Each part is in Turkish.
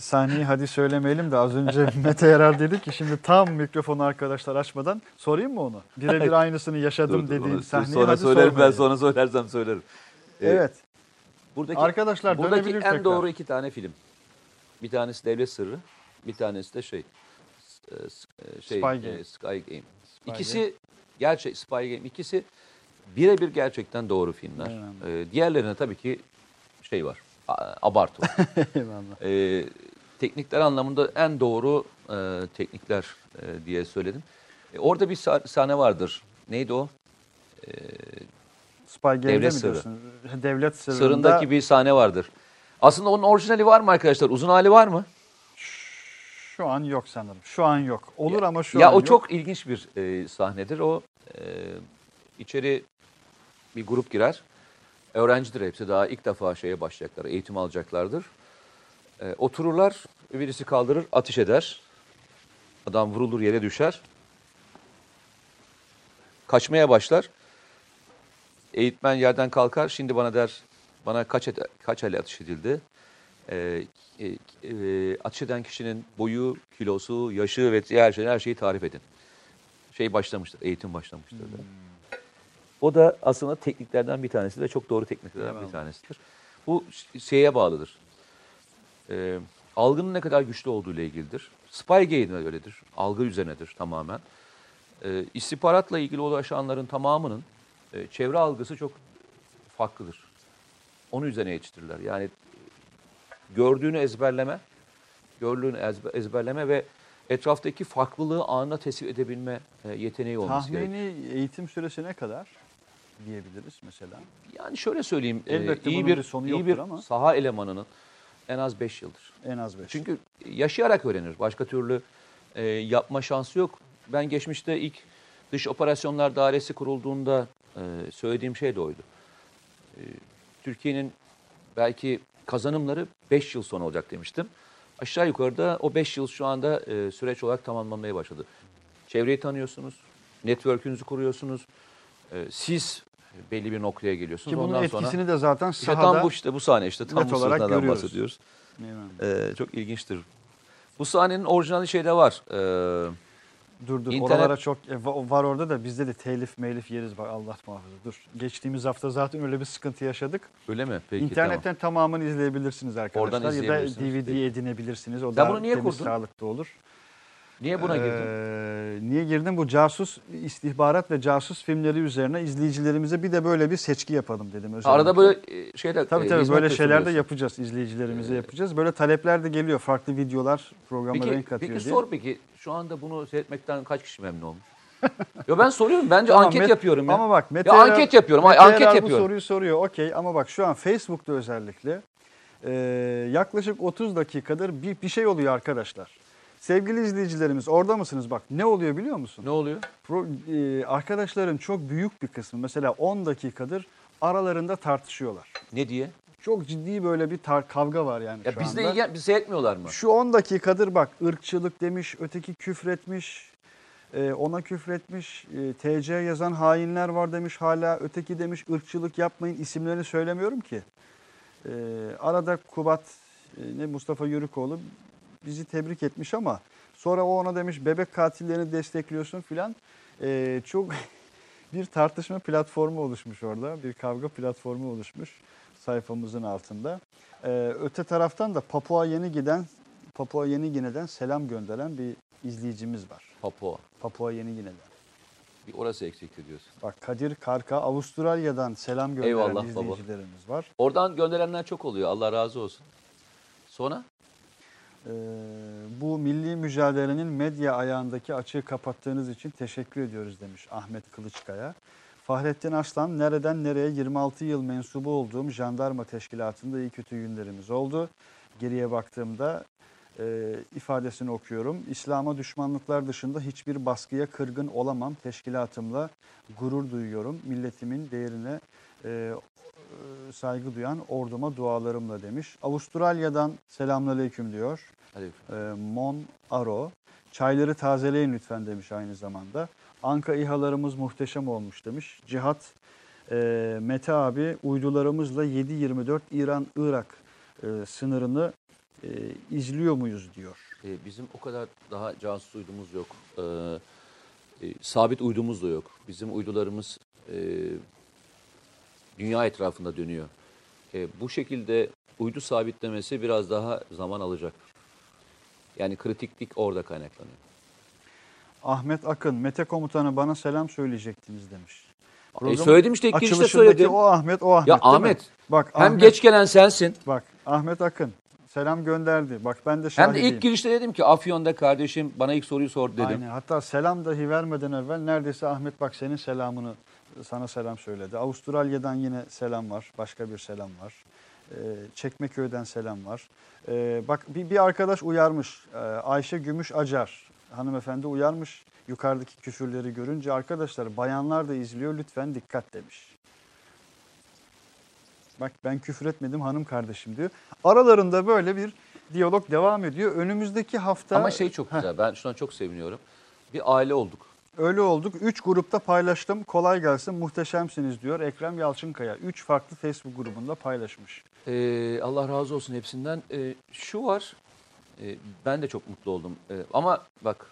sahneyi hadi söylemeyelim de az önce Mete Yarar dedi ki şimdi tam mikrofonu arkadaşlar açmadan sorayım mı onu? Birebir aynısını yaşadım Dur, dur, dediğin onu sahneyi sonra hadi söylerim ben sormayalım. sonra söylersem söylerim. Ee, Evet. Buradaki Arkadaşlar buradaki en tekrar. doğru iki tane film. Bir tanesi Devlet Sırrı, bir tanesi de şey e, şey Spy Game. e, Sky Game. Spy İkisi gerçek Spy Game. İkisi birebir gerçekten doğru filmler. Ee, diğerlerine tabii ki şey var. Abartı. Ee, teknikler anlamında en doğru e, teknikler e, diye söyledim. E, orada bir sa- sahne vardır. Neydi o? Spy Game'de Devlet mi Sırrı. diyorsun? Devlet Sırrı'nda Sırrındaki bir sahne vardır. Aslında onun orijinali var mı arkadaşlar? Uzun hali var mı? şu an yok sanırım. Şu an yok. Olur ama şu ya an o yok. çok ilginç bir e, sahnedir. O e, içeri bir grup girer. Öğrencidir hepsi daha ilk defa şeye başlayacaklar, eğitim alacaklardır. E, otururlar, birisi kaldırır, ateş eder. Adam vurulur yere düşer. Kaçmaya başlar. Eğitmen yerden kalkar. Şimdi bana der, bana kaç et, kaç el ateş edildi? E, e, e, ateş eden kişinin boyu, kilosu, yaşı ve diğer şeyler her şeyi tarif edin. Şey başlamıştır, eğitim başlamıştır. da. O da aslında tekniklerden bir tanesi ve çok doğru tekniklerden Eyvallah. bir tanesidir. Bu şeye bağlıdır. Ee, algının ne kadar güçlü olduğu ile ilgilidir. Spy Game de öyledir. Algı üzerinedir tamamen. Ee, istihbaratla ilgili ulaşanların tamamının e, çevre algısı çok farklıdır. Onu üzerine yetiştirirler. Yani gördüğünü ezberleme, gördüğünü ezbe- ezberleme ve etraftaki farklılığı anında tespit edebilme yeteneği olması gerekiyor. Tahmini eğitim süresi ne kadar diyebiliriz mesela? Yani şöyle söyleyeyim, e, Elbette iyi bunun bir, bir sonu iyi bir ama. saha elemanının en az 5 yıldır. En az 5. Çünkü yaşayarak öğrenir. Başka türlü e, yapma şansı yok. Ben geçmişte ilk dış operasyonlar dairesi kurulduğunda e, söylediğim şey de oydu. E, Türkiye'nin belki kazanımları 5 yıl sonra olacak demiştim. Aşağı yukarıda o 5 yıl şu anda e, süreç olarak tamamlanmaya başladı. Çevreyi tanıyorsunuz, network'ünüzü kuruyorsunuz. E, siz belli bir noktaya geliyorsunuz. Ki bunun Ondan etkisini sonra de zaten işte sahada tam bu işte bu sahne işte tam bu sahneden görüyoruz. bahsediyoruz. Eyvallah. Ee, çok ilginçtir. Bu sahnenin orijinali şeyde var. Ee, Dur dur İnternet- oralara çok e, va- var orada da bizde de telif melif yeriz bak Allah muhafaza. Dur geçtiğimiz hafta zaten öyle bir sıkıntı yaşadık. öyle mi? Peki İnternetten tamamını izleyebilirsiniz arkadaşlar. Ya da. DVD edinebilirsiniz. O Sen da bunu niye temiz, kurdun? sağlıklı olur. Niye buna girdin? Ee, niye girdim? Bu casus istihbarat ve casus filmleri üzerine izleyicilerimize bir de böyle bir seçki yapalım dedim. özellikle. Arada böyle e, şeyler Tabii e, tabii böyle şeyler de yapacağız. izleyicilerimize Ee, yapacağız. Böyle talepler de geliyor. Farklı videolar programa Peki, renk katıyor peki diye. sor peki şu anda bunu seyretmekten kaç kişi memnun olmuş? Yo ben soruyorum. Bence Tamam, anket yapıyorum ya. Ama bak Mete Ya anket yapıyorum, Mete anket yapıyorum. bu soruyu soruyor okey ama bak şu an Facebook'ta özellikle e, yaklaşık 30 dakikadır bir, bir şey oluyor arkadaşlar. Sevgili izleyicilerimiz orada mısınız bak ne oluyor biliyor musun? Ne oluyor? Pro, e, arkadaşların çok büyük bir kısmı mesela 10 dakikadır aralarında tartışıyorlar. Ne diye? Çok ciddi böyle bir tar- kavga var yani Ya şu bizde anda. ilgilen, biz seyretmiyorlar mı? Şu 10 dakikadır bak ırkçılık demiş, öteki küfretmiş, e, ona küfretmiş, e, TC yazan hainler var demiş hala, öteki demiş ırkçılık yapmayın isimlerini söylemiyorum ki. E, arada Kubat, e, ne Mustafa Yörükoğlu bizi tebrik etmiş ama sonra o ona demiş bebek katillerini destekliyorsun filan. E, çok bir tartışma platformu oluşmuş orada, bir kavga platformu oluşmuş sayfamızın altında. Ee, öte taraftan da Papua Yeni Giden Papua Yeni Gine'den selam gönderen bir izleyicimiz var. Papua. Papua Yeni Gine'den. Bir orası eksikti diyorsun. Bak Kadir Karka Avustralya'dan selam gönderen Eyvallah baba. izleyicilerimiz var. Oradan gönderenler çok oluyor. Allah razı olsun. Sonra? Ee, bu milli mücadelenin medya ayağındaki açığı kapattığınız için teşekkür ediyoruz demiş Ahmet Kılıçkaya. Fahrettin Aslan nereden nereye 26 yıl mensubu olduğum jandarma teşkilatında iyi kötü günlerimiz oldu. Geriye baktığımda e, ifadesini okuyorum. İslam'a düşmanlıklar dışında hiçbir baskıya kırgın olamam. Teşkilatımla gurur duyuyorum. Milletimin değerine e, saygı duyan orduma dualarımla demiş. Avustralya'dan selamünaleyküm diyor. Hadi. E, Mon Aro. Çayları tazeleyin lütfen demiş aynı zamanda. Anka İHA'larımız muhteşem olmuş demiş. Cihat e, Mete abi uydularımızla 7-24 İran-Irak e, sınırını e, izliyor muyuz diyor. E, bizim o kadar daha casus uydumuz yok. E, e, sabit uydumuz da yok. Bizim uydularımız e, dünya etrafında dönüyor. E, bu şekilde uydu sabitlemesi biraz daha zaman alacak. Yani kritiklik orada kaynaklanıyor. Ahmet Akın, Mete komutanı bana selam söyleyecektiniz demiş. E, Programın söyledim işte ilk girişte söyledim. O Ahmet, o Ahmet Ya değil mi? Ahmet, Bak Hem Ahmet, geç gelen sensin. bak Ahmet Akın selam gönderdi. Bak ben de Hem şahidiyim. de ilk girişte dedim ki Afyon'da kardeşim bana ilk soruyu sordu dedim. Aynen. Hatta selam dahi vermeden evvel neredeyse Ahmet bak senin selamını sana selam söyledi. Avustralya'dan yine selam var. Başka bir selam var. Ee, Çekmeköy'den selam var. Ee, bak bir, bir arkadaş uyarmış. Ee, Ayşe Gümüş Acar hanımefendi uyarmış. Yukarıdaki küfürleri görünce arkadaşlar bayanlar da izliyor lütfen dikkat demiş. Bak ben küfür etmedim hanım kardeşim diyor. Aralarında böyle bir diyalog devam ediyor. Önümüzdeki hafta Ama şey çok güzel. Ben şuna çok seviniyorum. Bir aile olduk. Öyle olduk. Üç grupta paylaştım. Kolay gelsin muhteşemsiniz diyor Ekrem Yalçınkaya. Üç farklı Facebook grubunda paylaşmış. Ee, Allah razı olsun hepsinden. Ee, şu var, e, ben de çok mutlu oldum. Ee, ama bak,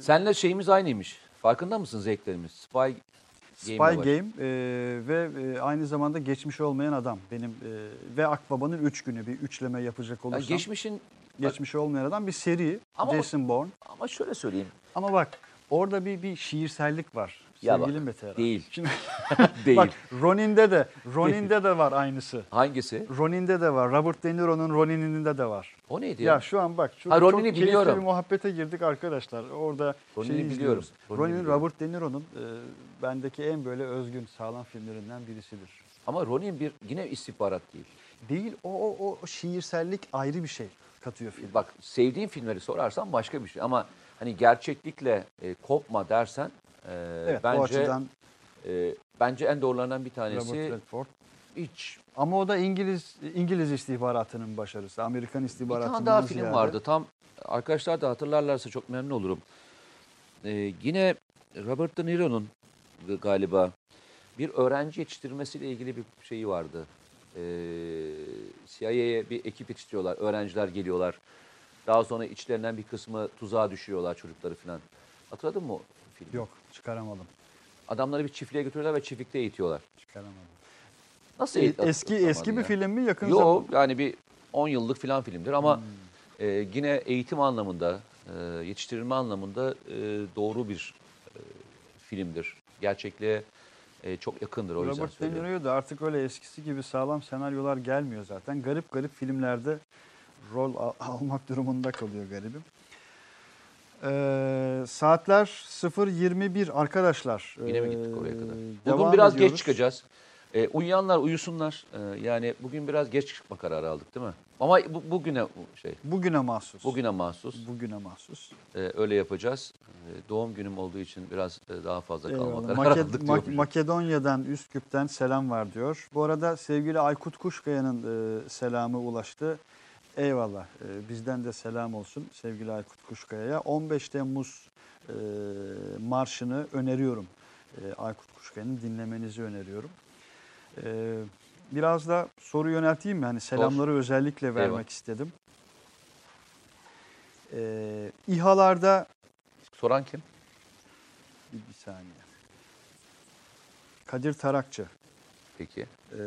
senle şeyimiz aynıymış. Farkında mısın zevklerimiz? Spy Spy. Game e, ve e, aynı zamanda geçmiş olmayan adam. Benim e, ve Akbaba'nın üç günü bir üçleme yapacak Yani olursam. geçmişin, geçmiş olmayan adam bir seri. Ama Jason Bourne. ama şöyle söyleyeyim. Ama bak orada bir bir şiirsellik var. Ya bak, Sevgili Mete Eren. değil. Şimdi, Değil. bak Ronin'de de Ronin'de de var aynısı. Hangisi? Ronin'de de var. Robert De Niro'nun Ronin'inde de var. O neydi Ya ya? şu an bak şu Ha, çok Ronin'i keyifli biliyorum. bir muhabbete girdik arkadaşlar. Orada Ronin'i şeyi biliyorum. Ronin'i Ronin biliyorum. Robert De Niro'nun e, bendeki en böyle özgün sağlam filmlerinden birisidir. Ama Ronin bir yine istihbarat değil. Değil o o o şiirsellik ayrı bir şey katıyor film. Bak sevdiğin filmleri sorarsan başka bir şey. Ama hani gerçeklikle e, kopma dersen e, evet bence açıdan e, bence en doğrularından bir tanesi hiç Ama o da İngiliz İngiliz istihbaratının başarısı. Amerikan Bir istihbaratından tane daha film ziyade. vardı. Tam arkadaşlar da hatırlarlarsa çok memnun olurum. Ee, yine Robert De Niro'nun galiba bir öğrenci yetiştirmesiyle ilgili bir şeyi vardı. Ee, CIA'ye bir ekip yetiştiriyorlar. Öğrenciler geliyorlar. Daha sonra içlerinden bir kısmı tuzağa düşüyorlar çocukları falan. Hatırladın mı o filmi? Yok çıkaramadım. Adamları bir çiftliğe götürüyorlar ve çiftlikte eğitiyorlar. Çıkaramadım. Nasıl E- eğit- eski eski bir ya? film mi yakın zaman? Yok yani bir 10 yıllık falan filmdir ama Hmm. e, yine eğitim anlamında, e, yetiştirilme anlamında e, doğru bir e, filmdir. Gerçekliğe e, çok yakındır o yüzden Robert De söylüyorum. Niro'ya da artık öyle eskisi gibi sağlam senaryolar gelmiyor zaten. Garip garip filmlerde rol al- almak durumunda kalıyor garibim. Ee, saatler 0.21 arkadaşlar. Yine mi Ee, gittik oraya kadar? Bugün biraz ediyoruz. geç çıkacağız. E, uyuyanlar uyusunlar. E, yani bugün biraz geç çıkma kararı aldık değil mi? Ama bu, bugüne şey, Bugüne mahsus. bugüne mahsus. Bugüne mahsus. E, öyle yapacağız. E, doğum günüm olduğu için biraz e, daha fazla kalma kararı Make- aldık Ma-. Makedonya'dan Üsküp'ten selam var diyor. Bu arada sevgili Aykut Kuşkaya'nın e, selamı ulaştı. Eyvallah. E, bizden de selam olsun sevgili Aykut Kuşkaya'ya. 15 Temmuz e, marşını öneriyorum. E, Aykut Kuşkaya'nın dinlemenizi öneriyorum. E, biraz da soru yönelteyim mi? Hani selamları özellikle vermek Eyvallah. istedim. E, İHA'larda Soran kim? bir, bir saniye. Kadir Tarakçı. Peki. Ee,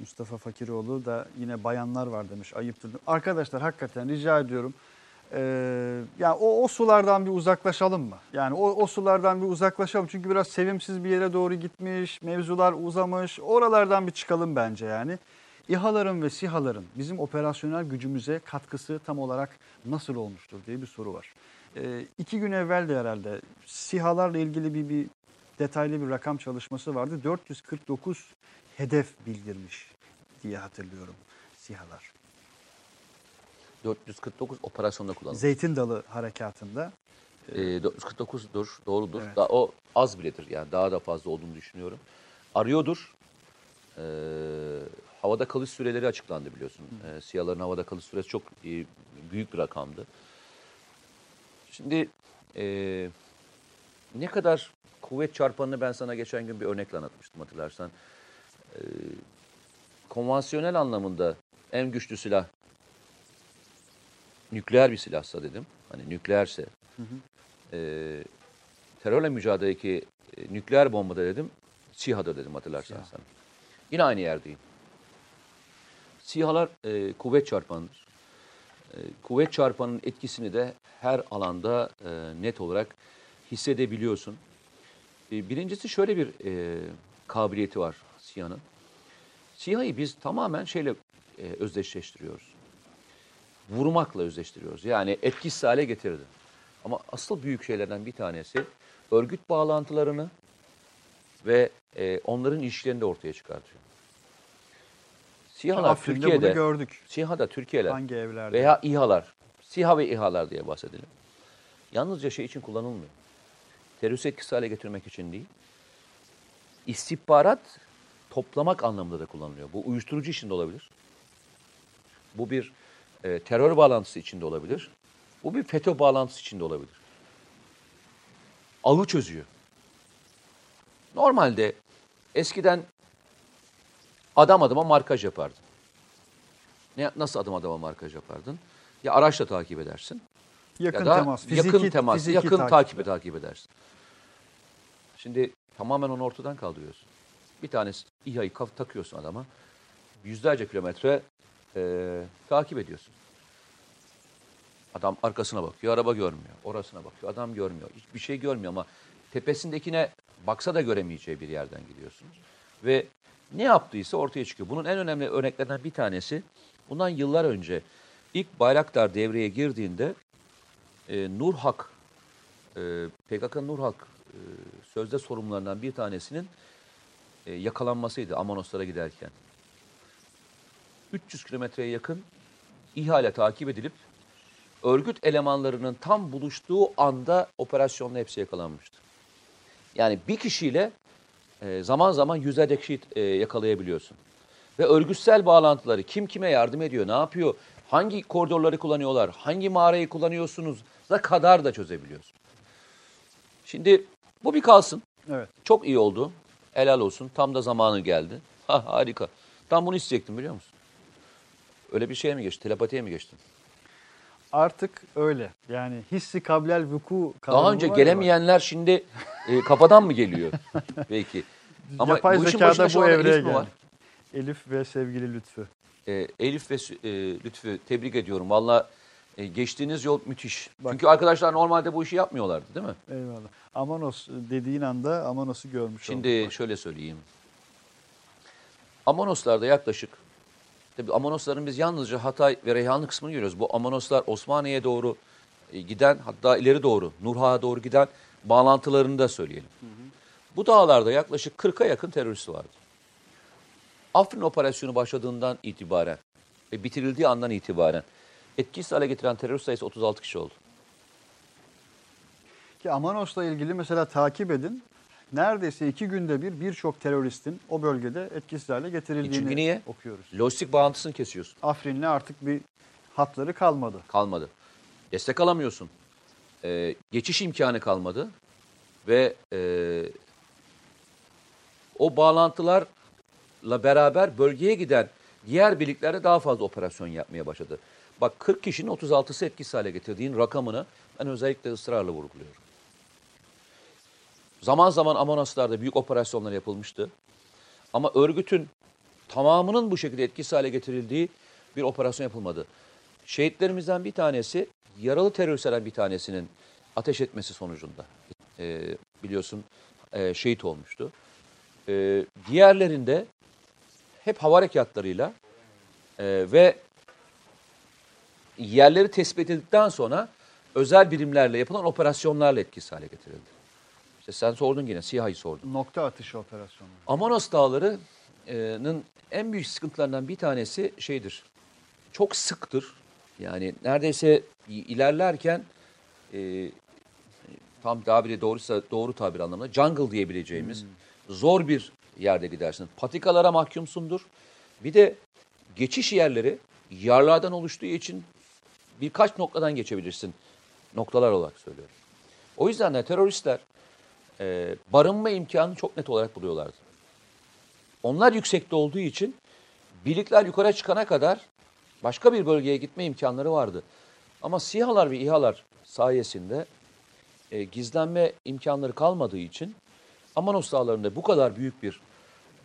Mustafa Fakiroğlu da yine bayanlar var demiş. Ayıptır. Arkadaşlar hakikaten rica ediyorum. Ee, yani o, o sulardan bir uzaklaşalım mı? Yani o, o sulardan bir uzaklaşalım. Çünkü biraz sevimsiz bir yere doğru gitmiş, mevzular uzamış. Oralardan bir çıkalım bence yani. İHA'ların ve SİHA'ların bizim operasyonel gücümüze katkısı tam olarak nasıl olmuştur diye bir soru var. Ee, iki gün evvel de herhalde SİHA'larla ilgili bir, bir detaylı bir rakam çalışması vardı. 449 hedef bildirmiş diye hatırlıyorum SİHA'lar. 449 operasyonda kullanılmış. Zeytin Dalı harekatında. E, 449'dur, doğrudur. Evet. Daha, o az biledir yani daha da fazla olduğunu düşünüyorum. Arıyordur. E, havada kalış süreleri açıklandı biliyorsun. E, SİHA'ların havada kalış süresi çok e, büyük bir rakamdı. Şimdi e, ne kadar kuvvet çarpanını ben sana geçen gün bir örnekle anlatmıştım hatırlarsan. E, konvansiyonel anlamında en güçlü silah nükleer bir silahsa dedim. Hani nükleerse. E, terörle mücadeledeki e, nükleer bombada dedim. SİHA'dır dedim hatırlarsan SİHA. sen. Yine aynı yerdeyim. SİHA'lar e, kuvvet çarpanıdır. E, kuvvet çarpanının etkisini de her alanda e, net olarak hissedebiliyorsun. E, birincisi şöyle bir e, kabiliyeti var SİHA'nın. SİHA'yı biz tamamen şeyle e, özdeşleştiriyoruz. Vurmakla özdeştiriyoruz. Yani etkisiz hale getirdi. Ama asıl büyük şeylerden bir tanesi örgüt bağlantılarını ve e, onların ilişkilerini de ortaya çıkartıyor. SİHA'lar Afrin'de Türkiye'de, bunu gördük. SİHA'da Türkiye'ler Hangi evlerde? veya İHA'lar, SİHA ve İHA'lar diye bahsedelim. Yalnızca şey için kullanılmıyor. Terörist etkisiz hale getirmek için değil, istihbarat toplamak anlamında da kullanılıyor. Bu uyuşturucu için de olabilir. Bu bir e, terör bağlantısı için de olabilir. Bu bir FETÖ bağlantısı için de olabilir. Ağı çözüyor. Normalde eskiden adam adama markaj yapardın. Ne, nasıl adım adama markaj yapardın? Ya araçla takip edersin. yakın ya da temas, fiziki, yakın temas, fiziki yakın takip. takibi takip edersin. Şimdi tamamen onu ortadan kaldırıyorsun. Bir tanesi İHA'yı takıyorsun adama. Yüzlerce kilometre eee, takip ediyorsun. Adam arkasına bakıyor, araba görmüyor. Orasına bakıyor, adam görmüyor. Hiçbir şey görmüyor ama tepesindekine baksa da göremeyeceği bir yerden gidiyorsunuz. Ve ne yaptıysa ortaya çıkıyor. Bunun en önemli örneklerinden bir tanesi, bundan yıllar önce ilk Bayraktar devreye girdiğinde e, Nurhak, e, PKK Nurhak e, sözde sorumlularından bir tanesinin e, yakalanmasıydı Amanoslara giderken. 300 kilometreye yakın ihale takip edilip örgüt elemanlarının tam buluştuğu anda operasyonla hepsi yakalanmıştı. Yani bir kişiyle e, zaman zaman yüzlerce kişiyi e, yakalayabiliyorsun. Ve örgütsel bağlantıları kim kime yardım ediyor, ne yapıyor, hangi koridorları kullanıyorlar, hangi mağarayı kullanıyorsunuz da kadar da çözebiliyorsun. Şimdi bu bir kalsın. Evet. Çok iyi oldu. Helal olsun. Tam da zamanı geldi. Ha, harika. Tam bunu isteyecektim biliyor musun? Öyle bir şeye mi geçtin? Telepatiye mi geçtin? Artık öyle. Yani hissi kablel vuku Daha önce gelemeyenler şimdi e, kafadan mı geliyor? Belki. bak. Ama Yapay bu işin zekada bu evreye Elif var? Elif ve sevgili Lütfü. E, Elif ve e, Lütfü tebrik ediyorum. Valla e, geçtiğiniz yol müthiş. Bak. Çünkü arkadaşlar normalde bu işi yapmıyorlardı değil mi? Eyvallah. Amanos dediğin anda Amanos'u görmüş Şimdi olduk. şöyle söyleyeyim. Amanoslarda yaklaşık, tabii Amanosların biz yalnızca Hatay ve Reyhanlı kısmını görüyoruz. Bu Amanoslar Osmaniye'ye doğru e, giden, hatta ileri doğru, Nurha'ya doğru giden bağlantılarını da söyleyelim. Bu dağlarda yaklaşık 40'a yakın terörist vardı. Afrin operasyonu başladığından itibaren ve bitirildiği andan itibaren etkisiz hale getiren terörist sayısı 36 kişi oldu. Ki Amanos'la ilgili mesela takip edin. Neredeyse iki günde bir birçok teröristin o bölgede etkisiz hale getirildiğini E çünkü niye? okuyoruz. Lojistik bağlantısını kesiyorsun. Afrin'le artık bir hatları kalmadı. kalmadı. Destek alamıyorsun. Ee, geçiş imkanı kalmadı. Ve e, o bağlantılarla beraber bölgeye giden diğer birliklerde daha fazla operasyon yapmaya başladı. Bak 40 kişinin 36'sı etkisiz hale getirdiğin rakamını ben özellikle ısrarla vurguluyorum. Zaman zaman Amonaslar'da büyük operasyonlar yapılmıştı. Ama örgütün tamamının bu şekilde etkisiz hale getirildiği bir operasyon yapılmadı. Şehitlerimizden bir tanesi, yaralı teröristlerden bir tanesinin ateş etmesi sonucunda e, biliyorsun e, şehit olmuştu. E, diğerlerinde hep hava harekatlarıyla e, ve yerleri tespit edildikten sonra özel birimlerle yapılan operasyonlarla etkisiz hale getirildi. İşte sen sordun yine, SİHA'yı sordun. Nokta atışı operasyonu. Amanos Dağları'nın en büyük sıkıntılarından bir tanesi şeydir. Çok sıktır. Yani neredeyse ilerlerken e, tam tabiri doğruysa doğru tabir anlamında jungle diyebileceğimiz zor bir yerde gidersin. Patikalara mahkumsundur. Bir de geçiş yerleri yarlardan oluştuğu için birkaç noktadan geçebilirsin. Noktalar olarak söylüyorum. O yüzden de teröristler e, barınma imkanını çok net olarak buluyorlardı. Onlar yüksekte olduğu için birlikler yukarı çıkana kadar başka bir bölgeye gitme imkanları vardı. Ama SİHA'lar ve İHA'lar sayesinde e, gizlenme imkanları kalmadığı için Amanos Dağları'nda bu kadar büyük bir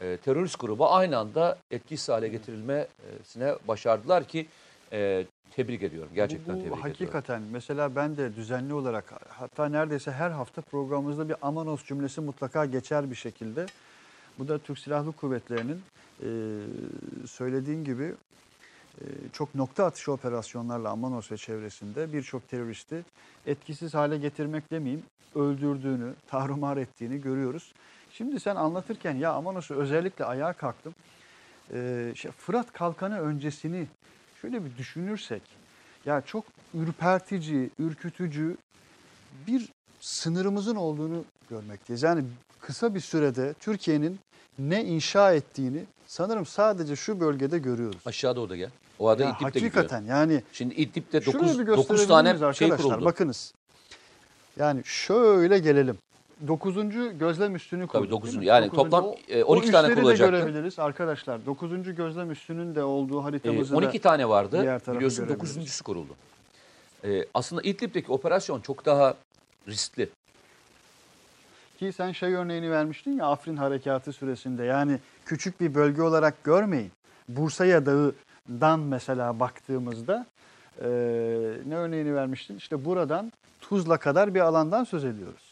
e, terörist grubu aynı anda etkisiz hale getirilmesine başardılar ki e, tebrik ediyorum. Gerçekten bu, bu tebrik ediyorum. hakikaten mesela ben de düzenli olarak hatta neredeyse her hafta programımızda bir Amanos cümlesi mutlaka geçer bir şekilde. Bu da Türk Silahlı Kuvvetleri'nin e, söylediğin gibi e, çok nokta atışı operasyonlarla Amanos ve çevresinde birçok teröristi etkisiz hale getirmek demeyeyim öldürdüğünü, tarumar ettiğini görüyoruz. Şimdi sen anlatırken ya Amanos'u özellikle ayağa kalktım. E, şey, Fırat Kalkanı öncesini şöyle bir düşünürsek ya çok ürpertici, ürkütücü bir sınırımızın olduğunu görmekteyiz. Yani kısa bir sürede Türkiye'nin ne inşa ettiğini sanırım sadece şu bölgede görüyoruz. Aşağıda o da gel. O arada Ya İdlib'de hakikaten gidiyor. yani Şimdi İdlib'de şurayı 9, bir 9 gösterebilir tane şey arkadaşlar? kuruldu. Bakınız. Yani şöyle gelelim. Dokuzuncu gözlem üstünü kurduk. Tabii dokuzuncu. Yani Dokuzuncu. toplam, O- e, o 12 tane üsleri de görebiliriz arkadaşlar. Dokuzuncu gözlem üstünün de olduğu Ee, haritamızı da 12 tane vardı. Biliyorsun. 9.sü kuruldu. Ee, aslında İdlib'deki operasyon çok daha riskli. Ki sen şey örneğini vermiştin ya Afrin harekatı süresinde yani küçük bir bölge olarak görmeyin. Bursa'ya dağıdan mesela baktığımızda eee, ne örneğini vermiştin? İşte buradan Tuzla kadar bir alandan söz ediyoruz.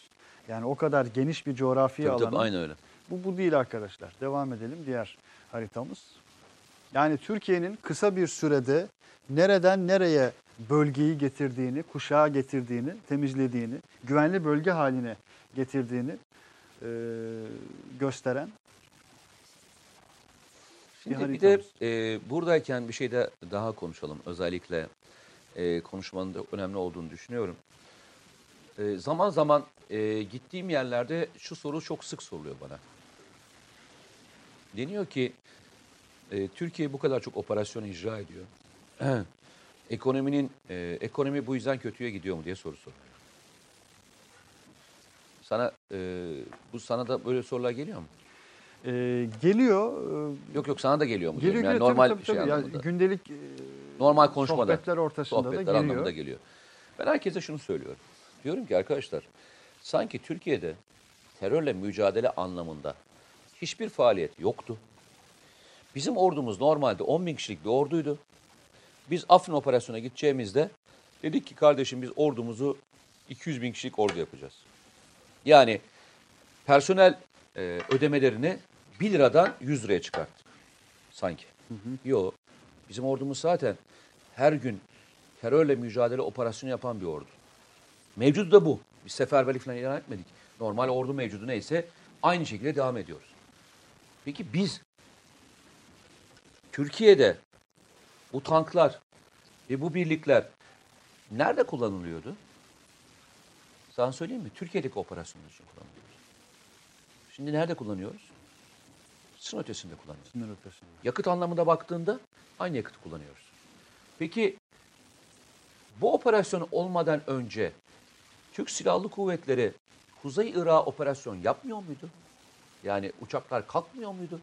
Yani o kadar geniş bir coğrafi Tabii, tabii, alanı. aynı öyle. Bu, bu değil arkadaşlar. Devam edelim diğer haritamız. Yani Türkiye'nin kısa bir sürede nereden nereye bölgeyi getirdiğini, kuşağa getirdiğini, temizlediğini, güvenli bölge haline getirdiğini e, gösteren Şimdi bir bir de e, buradayken bir şey de daha konuşalım. Özellikle e, konuşmanın da önemli olduğunu düşünüyorum. E, zaman zaman e, gittiğim yerlerde şu soru çok sık soruluyor bana. Deniyor ki e, Türkiye bu kadar çok operasyon icra ediyor. Ekonominin e, ekonomi bu yüzden kötüye gidiyor mu diye soru soruyor. Sana e, bu sana da böyle sorular geliyor mu? E, geliyor. e, Yok yok sana da geliyor mu? Geliyor, geliyor. yani normal tabii, şey tabii. Yani gündelik e, Normal konuşmada. sohbetler ortasında da Sohbetler geliyor. anlamında geliyor. Ben herkese şunu söylüyorum. Diyorum ki arkadaşlar sanki Türkiye'de terörle mücadele anlamında hiçbir faaliyet yoktu. Bizim ordumuz normalde 10 bin kişilik bir orduydu. Biz Afrin operasyona gideceğimizde dedik ki kardeşim biz ordumuzu 200 bin kişilik ordu yapacağız. Yani personel e, ödemelerini 1 liradan 100 liraya çıkarttık sanki. Yok. Bizim ordumuz zaten her gün terörle mücadele operasyonu yapan bir ordu. Mevcudu da bu. Biz seferberlik falan ilan etmedik. Normal ordu mevcudu neyse aynı şekilde devam ediyoruz. Peki biz Türkiye'de bu tanklar ve bu birlikler nerede kullanılıyordu? Sana söyleyeyim mi? Türkiye'deki operasyonlar için kullanılıyordu. Şimdi nerede kullanıyoruz? Sınır ötesinde kullanıyoruz. Sınır ötesinde. Yakıt anlamında baktığında aynı yakıtı kullanıyoruz. Peki bu operasyon olmadan önce Türk Silahlı Kuvvetleri Kuzey Irak'a operasyon yapmıyor muydu? Yani uçaklar kalkmıyor muydu?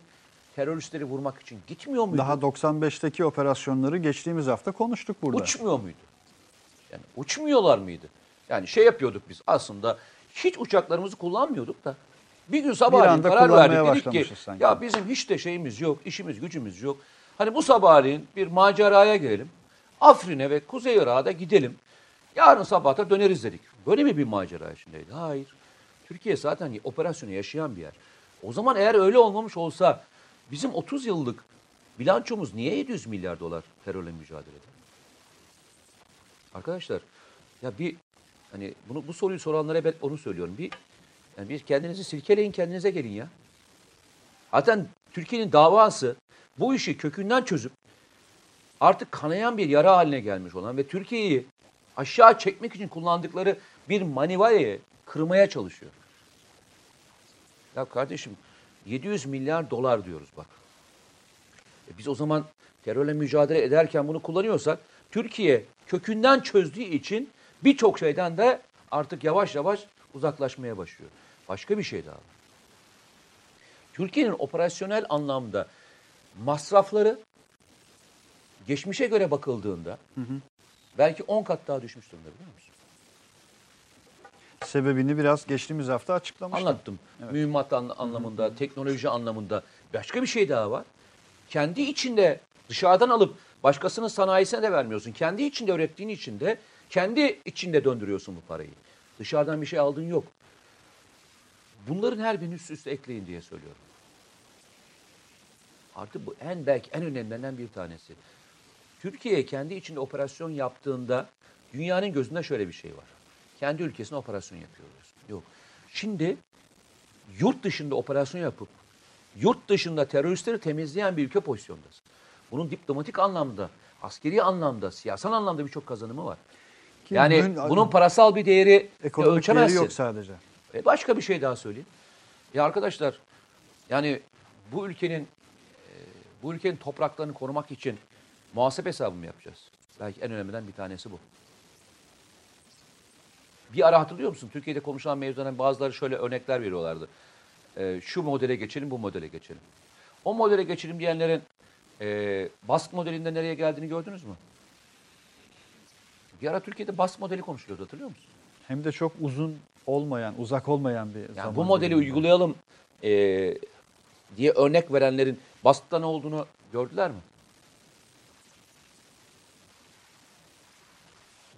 Teröristleri vurmak için gitmiyor muydu? Daha 95'teki operasyonları geçtiğimiz hafta konuştuk burada. Uçmuyor muydu? Yani uçmuyorlar mıydı? Yani şey yapıyorduk biz aslında hiç uçaklarımızı kullanmıyorduk da bir gün sabahleyin anda karar verdik dedik ki sanki. ya bizim hiç de şeyimiz yok, işimiz gücümüz yok. Hani bu sabahleyin bir maceraya gelelim. Afrin'e ve Kuzey Irak'a da gidelim. Yarın sabah da döneriz dedik. Böyle mi bir macera içindeydi? Hayır. Türkiye zaten operasyonu yaşayan bir yer. O zaman eğer öyle olmamış olsa bizim 30 yıllık bilançomuz niye 700 milyar dolar terörle mücadelede? Arkadaşlar ya bir hani bunu bu soruyu soranlara ben onu söylüyorum. Bir yani bir kendinizi silkeleyin kendinize gelin ya. Zaten Türkiye'nin davası bu işi kökünden çözüp artık kanayan bir yara haline gelmiş olan ve Türkiye'yi aşağı çekmek için kullandıkları bir manivayı kırmaya çalışıyor. Ya kardeşim 700 milyar dolar diyoruz bak. E biz o zaman terörle mücadele ederken bunu kullanıyorsak Türkiye kökünden çözdüğü için birçok şeyden de artık yavaş yavaş uzaklaşmaya başlıyor. Başka bir şey daha. Türkiye'nin operasyonel anlamda masrafları geçmişe göre bakıldığında belki 10 kat daha düşmüş durumda biliyor musun? Sebebini biraz geçtiğimiz hafta açıklamıştım. Anlattım. Mühimmat an- anlamında, teknoloji anlamında. Başka bir şey daha var. Kendi içinde dışarıdan alıp başkasının sanayisine de vermiyorsun. Kendi içinde ürettiğin için de kendi içinde döndürüyorsun bu parayı. Dışarıdan bir şey aldığın yok. Bunların her birini üst üste ekleyin diye söylüyorum. Artı bu en belki en önemlilerinden bir tanesi. Türkiye kendi içinde operasyon yaptığında dünyanın gözünde şöyle bir şey var. Kendi ülkesine operasyon yapıyoruz. Yok. Şimdi yurt dışında operasyon yapıp yurt dışında teröristleri temizleyen bir ülke pozisyondasın. Bunun diplomatik anlamda, askeri anlamda, siyasal anlamda birçok kazanımı var. Ki yani dün- bunun parasal bir değeri Ekonomik değeri ölçemezsin. yok sadece. E başka bir şey daha söyleyeyim. Ya arkadaşlar yani bu ülkenin e, bu ülkenin topraklarını korumak için muhasebe hesabı mı yapacağız? Belki en önemliden bir tanesi bu. Bir ara hatırlıyor musun? Türkiye'de konuşulan mevzudan bazıları şöyle örnekler veriyorlardı. E, şu modele geçelim, bu modele geçelim. O modele geçelim diyenlerin e, bask modelinde nereye geldiğini gördünüz mü? Bir ara Türkiye'de bask modeli konuşuluyordu hatırlıyor musun? Hem de çok uzun olmayan, uzak olmayan bir Yani zaman. bu modeli uygulayalım e, diye örnek verenlerin baskıda ne olduğunu gördüler mi?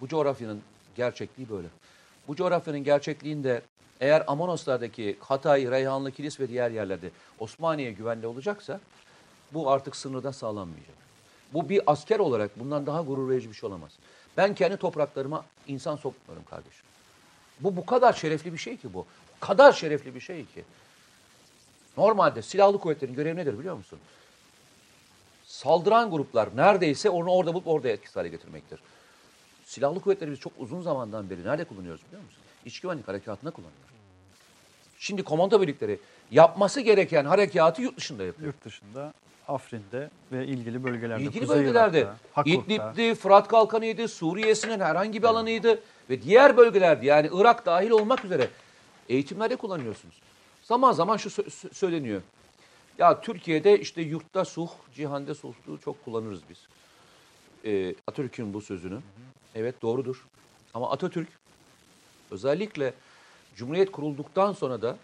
Bu coğrafyanın gerçekliği böyle. Bu coğrafyanın gerçekliğinde eğer Amonoslardaki Hatay, Reyhanlı, Kilis ve diğer yerlerde Osmaniye güvenli olacaksa bu artık sınırda sağlanmayacak. Bu bir asker olarak bundan daha gurur verici bir şey olamaz. Ben kendi topraklarıma insan sokmuyorum kardeşim. Bu bu kadar şerefli bir şey ki bu. Bu kadar şerefli bir şey ki. Normalde silahlı kuvvetlerin görevi nedir biliyor musun? Saldıran gruplar neredeyse onu orada bulup orada etkisiz hale getirmektir. Silahlı kuvvetleri biz çok uzun zamandan beri nerede kullanıyoruz biliyor musun? İç güvenlik harekatına kullanıyoruz. Şimdi komando birlikleri yapması gereken harekatı yurt dışında yapıyor. Yurt dışında, Afrin'de ve ilgili bölgelerde. İlgili Kuzey bölgelerde Irak'ta. İdlib'di, Fırat Kalkanı'ydı, Suriye'sinin herhangi bir alanıydı ve diğer bölgelerde yani Irak dahil olmak üzere eğitimlerde kullanıyorsunuz. Zaman zaman şu sö- sö- söyleniyor. Ya Türkiye'de işte yurtta sulh, cihanda sulhu çok kullanırız biz. Ee, Atatürk'ün bu sözünü. Evet doğrudur. Ama Atatürk özellikle Cumhuriyet kurulduktan sonra da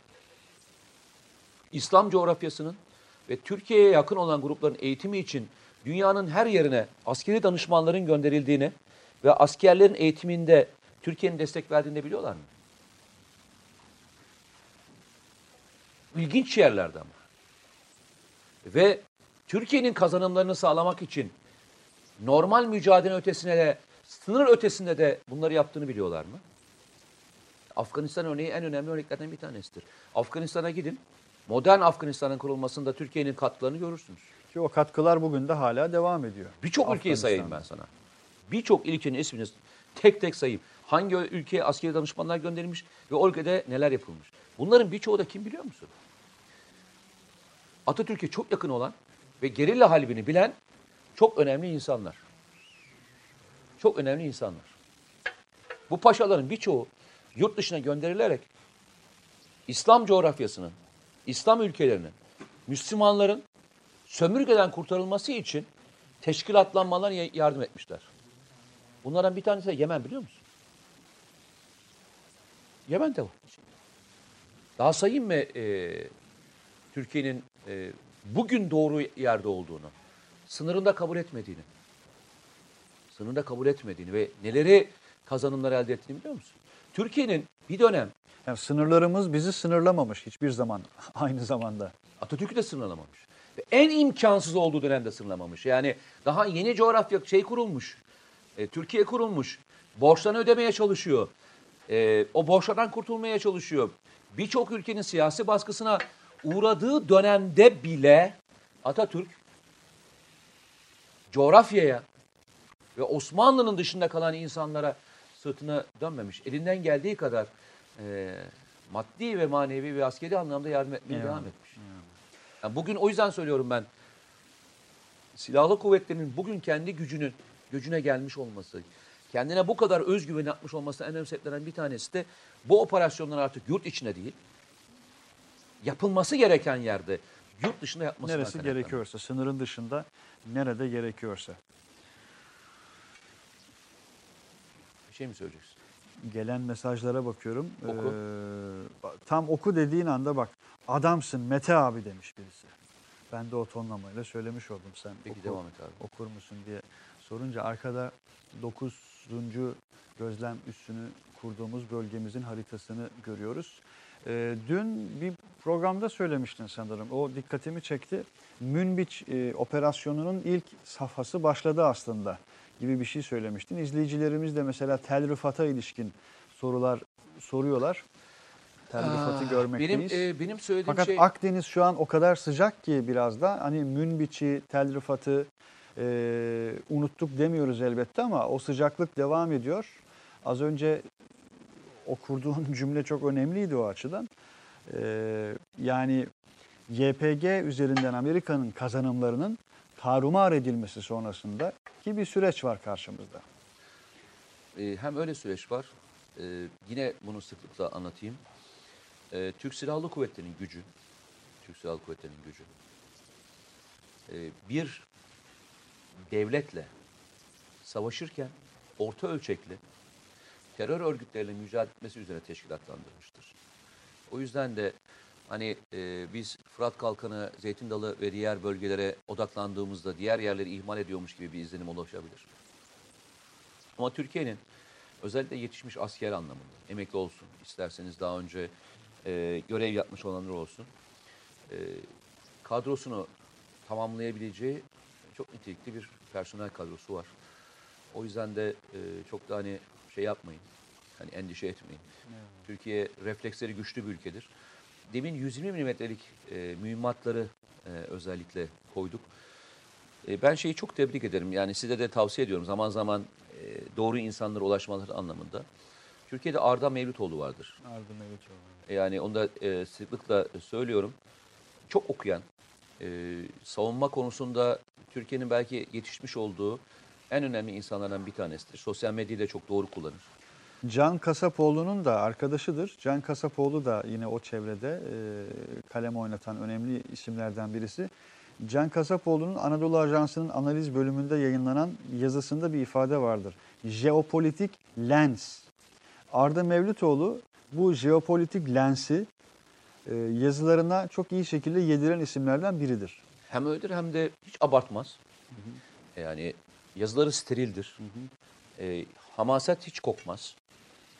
İslam coğrafyasının ve Türkiye'ye yakın olan grupların eğitimi için dünyanın her yerine askeri danışmanların gönderildiğini ve askerlerin eğitiminde Türkiye'nin destek verdiğini biliyorlar mı? İlginç yerlerde ama. Ve Türkiye'nin kazanımlarını sağlamak için normal mücadele ötesine de sınır ötesinde de bunları yaptığını biliyorlar mı? Afganistan örneği en önemli örneklerden bir tanesidir. Afganistan'a gidin. Modern Afganistan'ın kurulmasında Türkiye'nin katkılarını görürsünüz. Ki o katkılar bugün de hala devam ediyor. Birçok ülkeyi sayayım ben sana. Birçok ülkenin ismini tek tek sayayım. Hangi ülkeye askeri danışmanlar gönderilmiş ve o ülkede neler yapılmış. Bunların birçoğu da kim biliyor musun? Atatürk'e çok yakın olan ve gerilla halbini bilen çok önemli insanlar. Çok önemli insanlar. Bu paşaların birçoğu yurt dışına gönderilerek İslam coğrafyasının, İslam ülkelerinin, Müslümanların sömürgeden kurtarılması için teşkilatlanmalarına ya- yardım etmişler. Bunlardan bir tanesi de Yemen biliyor musun? Yemen'de var. Daha sayayım mı e, Türkiye'nin e, bugün doğru yerde olduğunu, sınırında kabul etmediğini, sınırında kabul etmediğini ve neleri kazanımlar elde ettiğini biliyor musun? Türkiye'nin bir dönem Yani sınırlarımız bizi sınırlamamış hiçbir zaman aynı zamanda. Atatürk'ü de sınırlamamış. Ve en imkansız olduğu dönemde sınırlamamış. Yani daha yeni coğrafya şey kurulmuş. E, Türkiye kurulmuş. Borçlarını ödemeye çalışıyor. E, o borçlardan kurtulmaya çalışıyor. Birçok ülkenin siyasi baskısına uğradığı dönemde bile Atatürk coğrafyaya ve Osmanlı'nın dışında kalan insanlara sırtını dönmemiş. Elinden geldiği kadar e, maddi ve manevi ve askeri anlamda yardım etmeye Eyvallah. devam etmiş. Yani bugün o yüzden söylüyorum ben. Silahlı kuvvetlerin bugün kendi gücünün gücüne gelmiş olması, kendine bu kadar özgüven yapmış olması en önemli bir tanesi de bu operasyonlar artık yurt içinde değil, yapılması gereken yerde yurt dışında yapması Neresi gerekiyorsa, sınırın dışında nerede gerekiyorsa. şey mi söyleyeceksin? Gelen mesajlara bakıyorum. Oku. Ee, tam oku dediğin anda bak adamsın Mete abi demiş birisi. Ben de o tonlamayla söylemiş oldum sen. Peki oku, devam et abi. Okur musun diye sorunca arkada 9. gözlem üssünü kurduğumuz bölgemizin haritasını görüyoruz. Ee, dün bir programda söylemiştin sanırım. O dikkatimi çekti. Münbiç e, operasyonunun ilk safhası başladı aslında gibi bir şey söylemiştin. İzleyicilerimiz de mesela Tel Rıfat'a ilişkin sorular soruyorlar. Tel Rıfat'ı Aa, görmekteyiz. Benim, e, benim söylediğim Fakat şey... Akdeniz şu an o kadar sıcak ki biraz da hani Münbiç'i, Tel Rıfat'ı e, unuttuk demiyoruz elbette ama o sıcaklık devam ediyor. Az önce o kurduğun cümle çok önemliydi o açıdan. E, yani YPG üzerinden Amerika'nın kazanımlarının tarumar edilmesi sonrasında ki bir süreç var karşımızda. E, hem öyle süreç var. E, yine bunu sıklıkla anlatayım. E, Türk Silahlı Kuvvetleri'nin gücü, Türk Silahlı Kuvvetleri'nin gücü e, bir devletle savaşırken orta ölçekli terör örgütleriyle mücadele etmesi üzerine teşkilatlandırmıştır. O yüzden de hani e, biz Fırat Kalkanı, Zeytin Dalı ve diğer bölgelere odaklandığımızda diğer yerleri ihmal ediyormuş gibi bir izlenim oluşabilir. Ama Türkiye'nin özellikle yetişmiş asker anlamında emekli olsun, isterseniz daha önce e, görev yapmış olanlar olsun, e, kadrosunu tamamlayabileceği çok nitelikli bir personel kadrosu var. O yüzden de e, çok da hani şey yapmayın, hani endişe etmeyin. Türkiye refleksleri güçlü bir ülkedir. Demin 120 milimetrelik e, mühimmatları e, özellikle koyduk. E, ben şeyi çok tebrik ederim. Yani size de tavsiye ediyorum zaman zaman e, doğru insanlara ulaşmaları anlamında. Türkiye'de Arda Mevlütoğlu vardır. Ardı Mevlütoğlu. Yani onu da e, sıklıkla söylüyorum. Çok okuyan, e, savunma konusunda Türkiye'nin belki yetişmiş olduğu en önemli insanlardan bir tanesidir. Sosyal medyayı da çok doğru kullanır. Can Kasapoğlu'nun da arkadaşıdır. Can Kasapoğlu da yine o çevrede e, kalem oynatan önemli isimlerden birisi. Can Kasapoğlu'nun Anadolu Ajansı'nın analiz bölümünde yayınlanan yazısında bir ifade vardır. Jeopolitik lens. Arda Mevlütoğlu bu jeopolitik lensi e, yazılarına çok iyi şekilde yediren isimlerden biridir. Hem öyledir hem de hiç abartmaz. Yani yazıları sterildir. E, hamaset hiç kokmaz.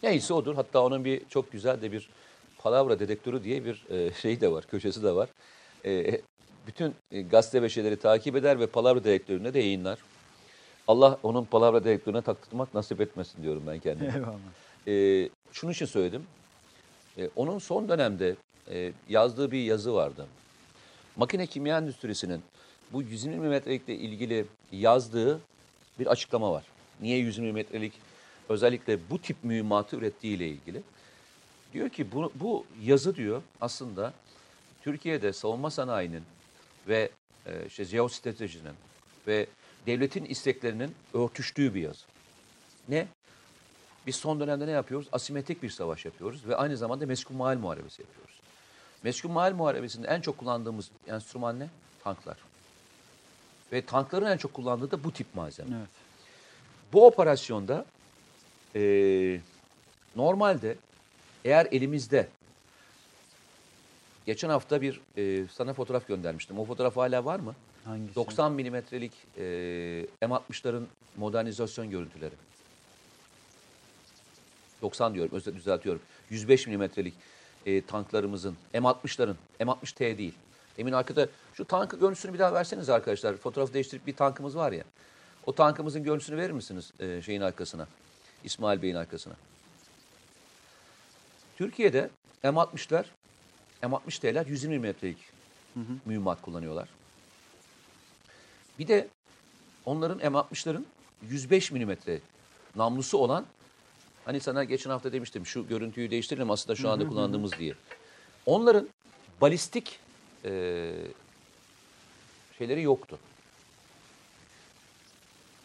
Neyse odur. Hatta onun bir çok güzel de bir palavra dedektörü diye bir e, şey de var, köşesi de var. E, bütün e, gazete ve şeyleri takip eder ve palavra dedektöründe de yayınlar. Allah onun palavra dedektörüne taktırmak nasip etmesin diyorum ben kendime. Eyvallah. E, şunun için söyledim. E, onun son dönemde e, yazdığı bir yazı vardı. Makine kimya endüstrisinin bu 120 milimetrelikle ilgili yazdığı bir açıklama var. Niye 120 milimetrelik özellikle bu tip mühimmatı ürettiği ile ilgili. Diyor ki bu, bu yazı diyor aslında Türkiye'de savunma sanayinin ve e, işte jeostratejinin ve devletin isteklerinin örtüştüğü bir yazı. Ne? Biz son dönemde ne yapıyoruz? Asimetrik bir savaş yapıyoruz ve aynı zamanda meskun mahal muharebesi yapıyoruz. Meskun mahal muharebesinde en çok kullandığımız enstrüman ne? Tanklar. Ve tankların en çok kullandığı da bu tip malzeme. Evet. Bu operasyonda eee, normalde eğer elimizde geçen hafta bir eee, sana fotoğraf göndermiştim. O fotoğraf hala var mı? Hangisi? 90 milimetrelik eee, M60'ların modernizasyon görüntüleri. 90 diyorum, özür düzeltiyorum. 105 milimetrelik eee, tanklarımızın, M60'ların, M60T değil. Emin arkada şu tankı görüntüsünü bir daha verseniz arkadaşlar. Fotoğrafı değiştirip bir tankımız var ya. O tankımızın görüntüsünü verir misiniz eee, şeyin arkasına? İsmail Bey'in arkasına. Türkiye'de M60'lar, M60T'ler 120 milimetrelik mühimmat kullanıyorlar. Bir de onların M60'ların 105 milimetre namlusu olan hani sana geçen hafta demiştim şu görüntüyü değiştirelim aslında şu anda kullandığımız diye. Onların balistik eee, şeyleri yoktu.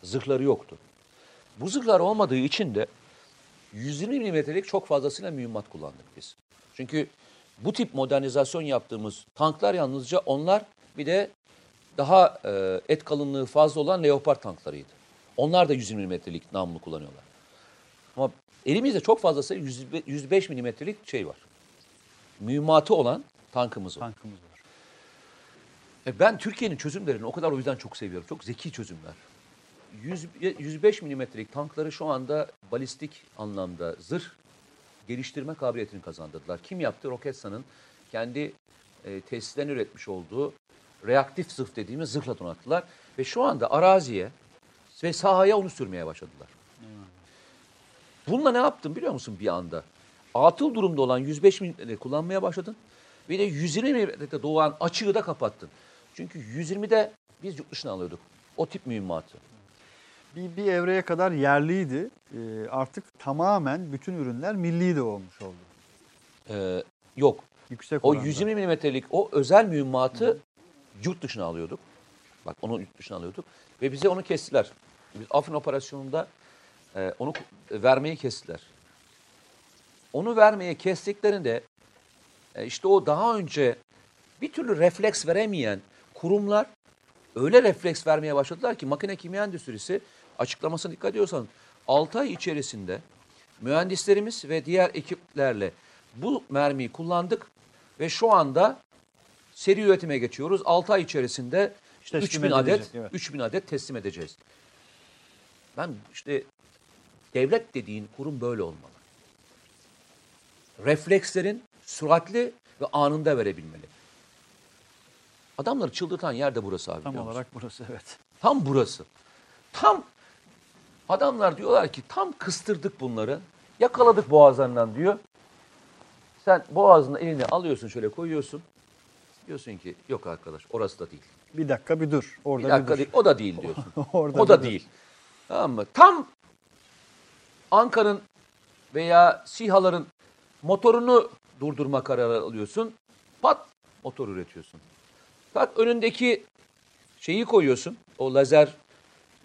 Zırhları yoktu. Bu zırhlar olmadığı için de 120 milimetrelik çok fazlasıyla mühimmat kullandık biz. Çünkü bu tip modernizasyon yaptığımız tanklar yalnızca onlar bir de daha e, et kalınlığı fazla olan Leopard tanklarıydı. Onlar da 120 milimetrelik namlu kullanıyorlar. Ama elimizde çok fazla sayı 105 105 milimetrelik şey var. Mühimmatı olan tankımız var. Tankımız var. E ben Türkiye'nin çözümlerini o kadar o yüzden çok seviyorum. Çok zeki çözümler. 100, 105 milimetrelik tankları şu anda balistik anlamda zırh geliştirme kabiliyetini kazandırdılar. Kim yaptı? Roketsan'ın kendi e, tesislerini üretmiş olduğu reaktif zırh dediğimiz zırhla donattılar. Ve şu anda araziye ve sahaya onu sürmeye başladılar. Bununla ne yaptın biliyor musun bir anda? Atıl durumda olan 105 milimetre kullanmaya başladın. Ve de 120 milimetrede doğan açığı da kapattın. Çünkü 120'de biz yurt dışına alıyorduk. O tip mühimmatı. Bir, bir evreye kadar yerliydi. Ee, artık tamamen bütün ürünler milli de olmuş oldu. Ee, yok. Yüksek O oranda. 120 milimetrelik o özel mühimmatı yurt dışına alıyorduk. Bak onu yurt dışına alıyorduk. Ve bize onu kestiler. Biz Afrin operasyonunda e, onu ku- vermeyi kestiler. Onu vermeye kestiklerinde e, işte o daha önce bir türlü refleks veremeyen kurumlar öyle refleks vermeye başladılar ki makine kimya endüstrisi açıklamasına dikkat ediyorsan 6 ay içerisinde mühendislerimiz ve diğer ekiplerle bu mermiyi kullandık ve şu anda seri üretime geçiyoruz. 6 ay içerisinde işte Teslim 3000 adet edilecek, evet. 3000 adet teslim edeceğiz. Ben işte devlet dediğin kurum böyle olmalı. Reflekslerin süratli ve anında verebilmeli. Adamları çıldırtan yer de burası abi. Tam olarak burası evet. Tam burası. Tam adamlar diyorlar ki tam kıstırdık bunları. Yakaladık boğazlarından diyor. Sen boğazına elini alıyorsun şöyle koyuyorsun. Diyorsun ki yok arkadaş orası da değil. Bir dakika bir dur. Orada Bir dakika dur. değil o da değil diyorsun. Orada o da bir dur. değil. Tamam mı? Tam Ankara'nın veya SİHA'ların motorunu durdurma kararı alıyorsun. Pat motor üretiyorsun. Bak önündeki şeyi koyuyorsun. O lazer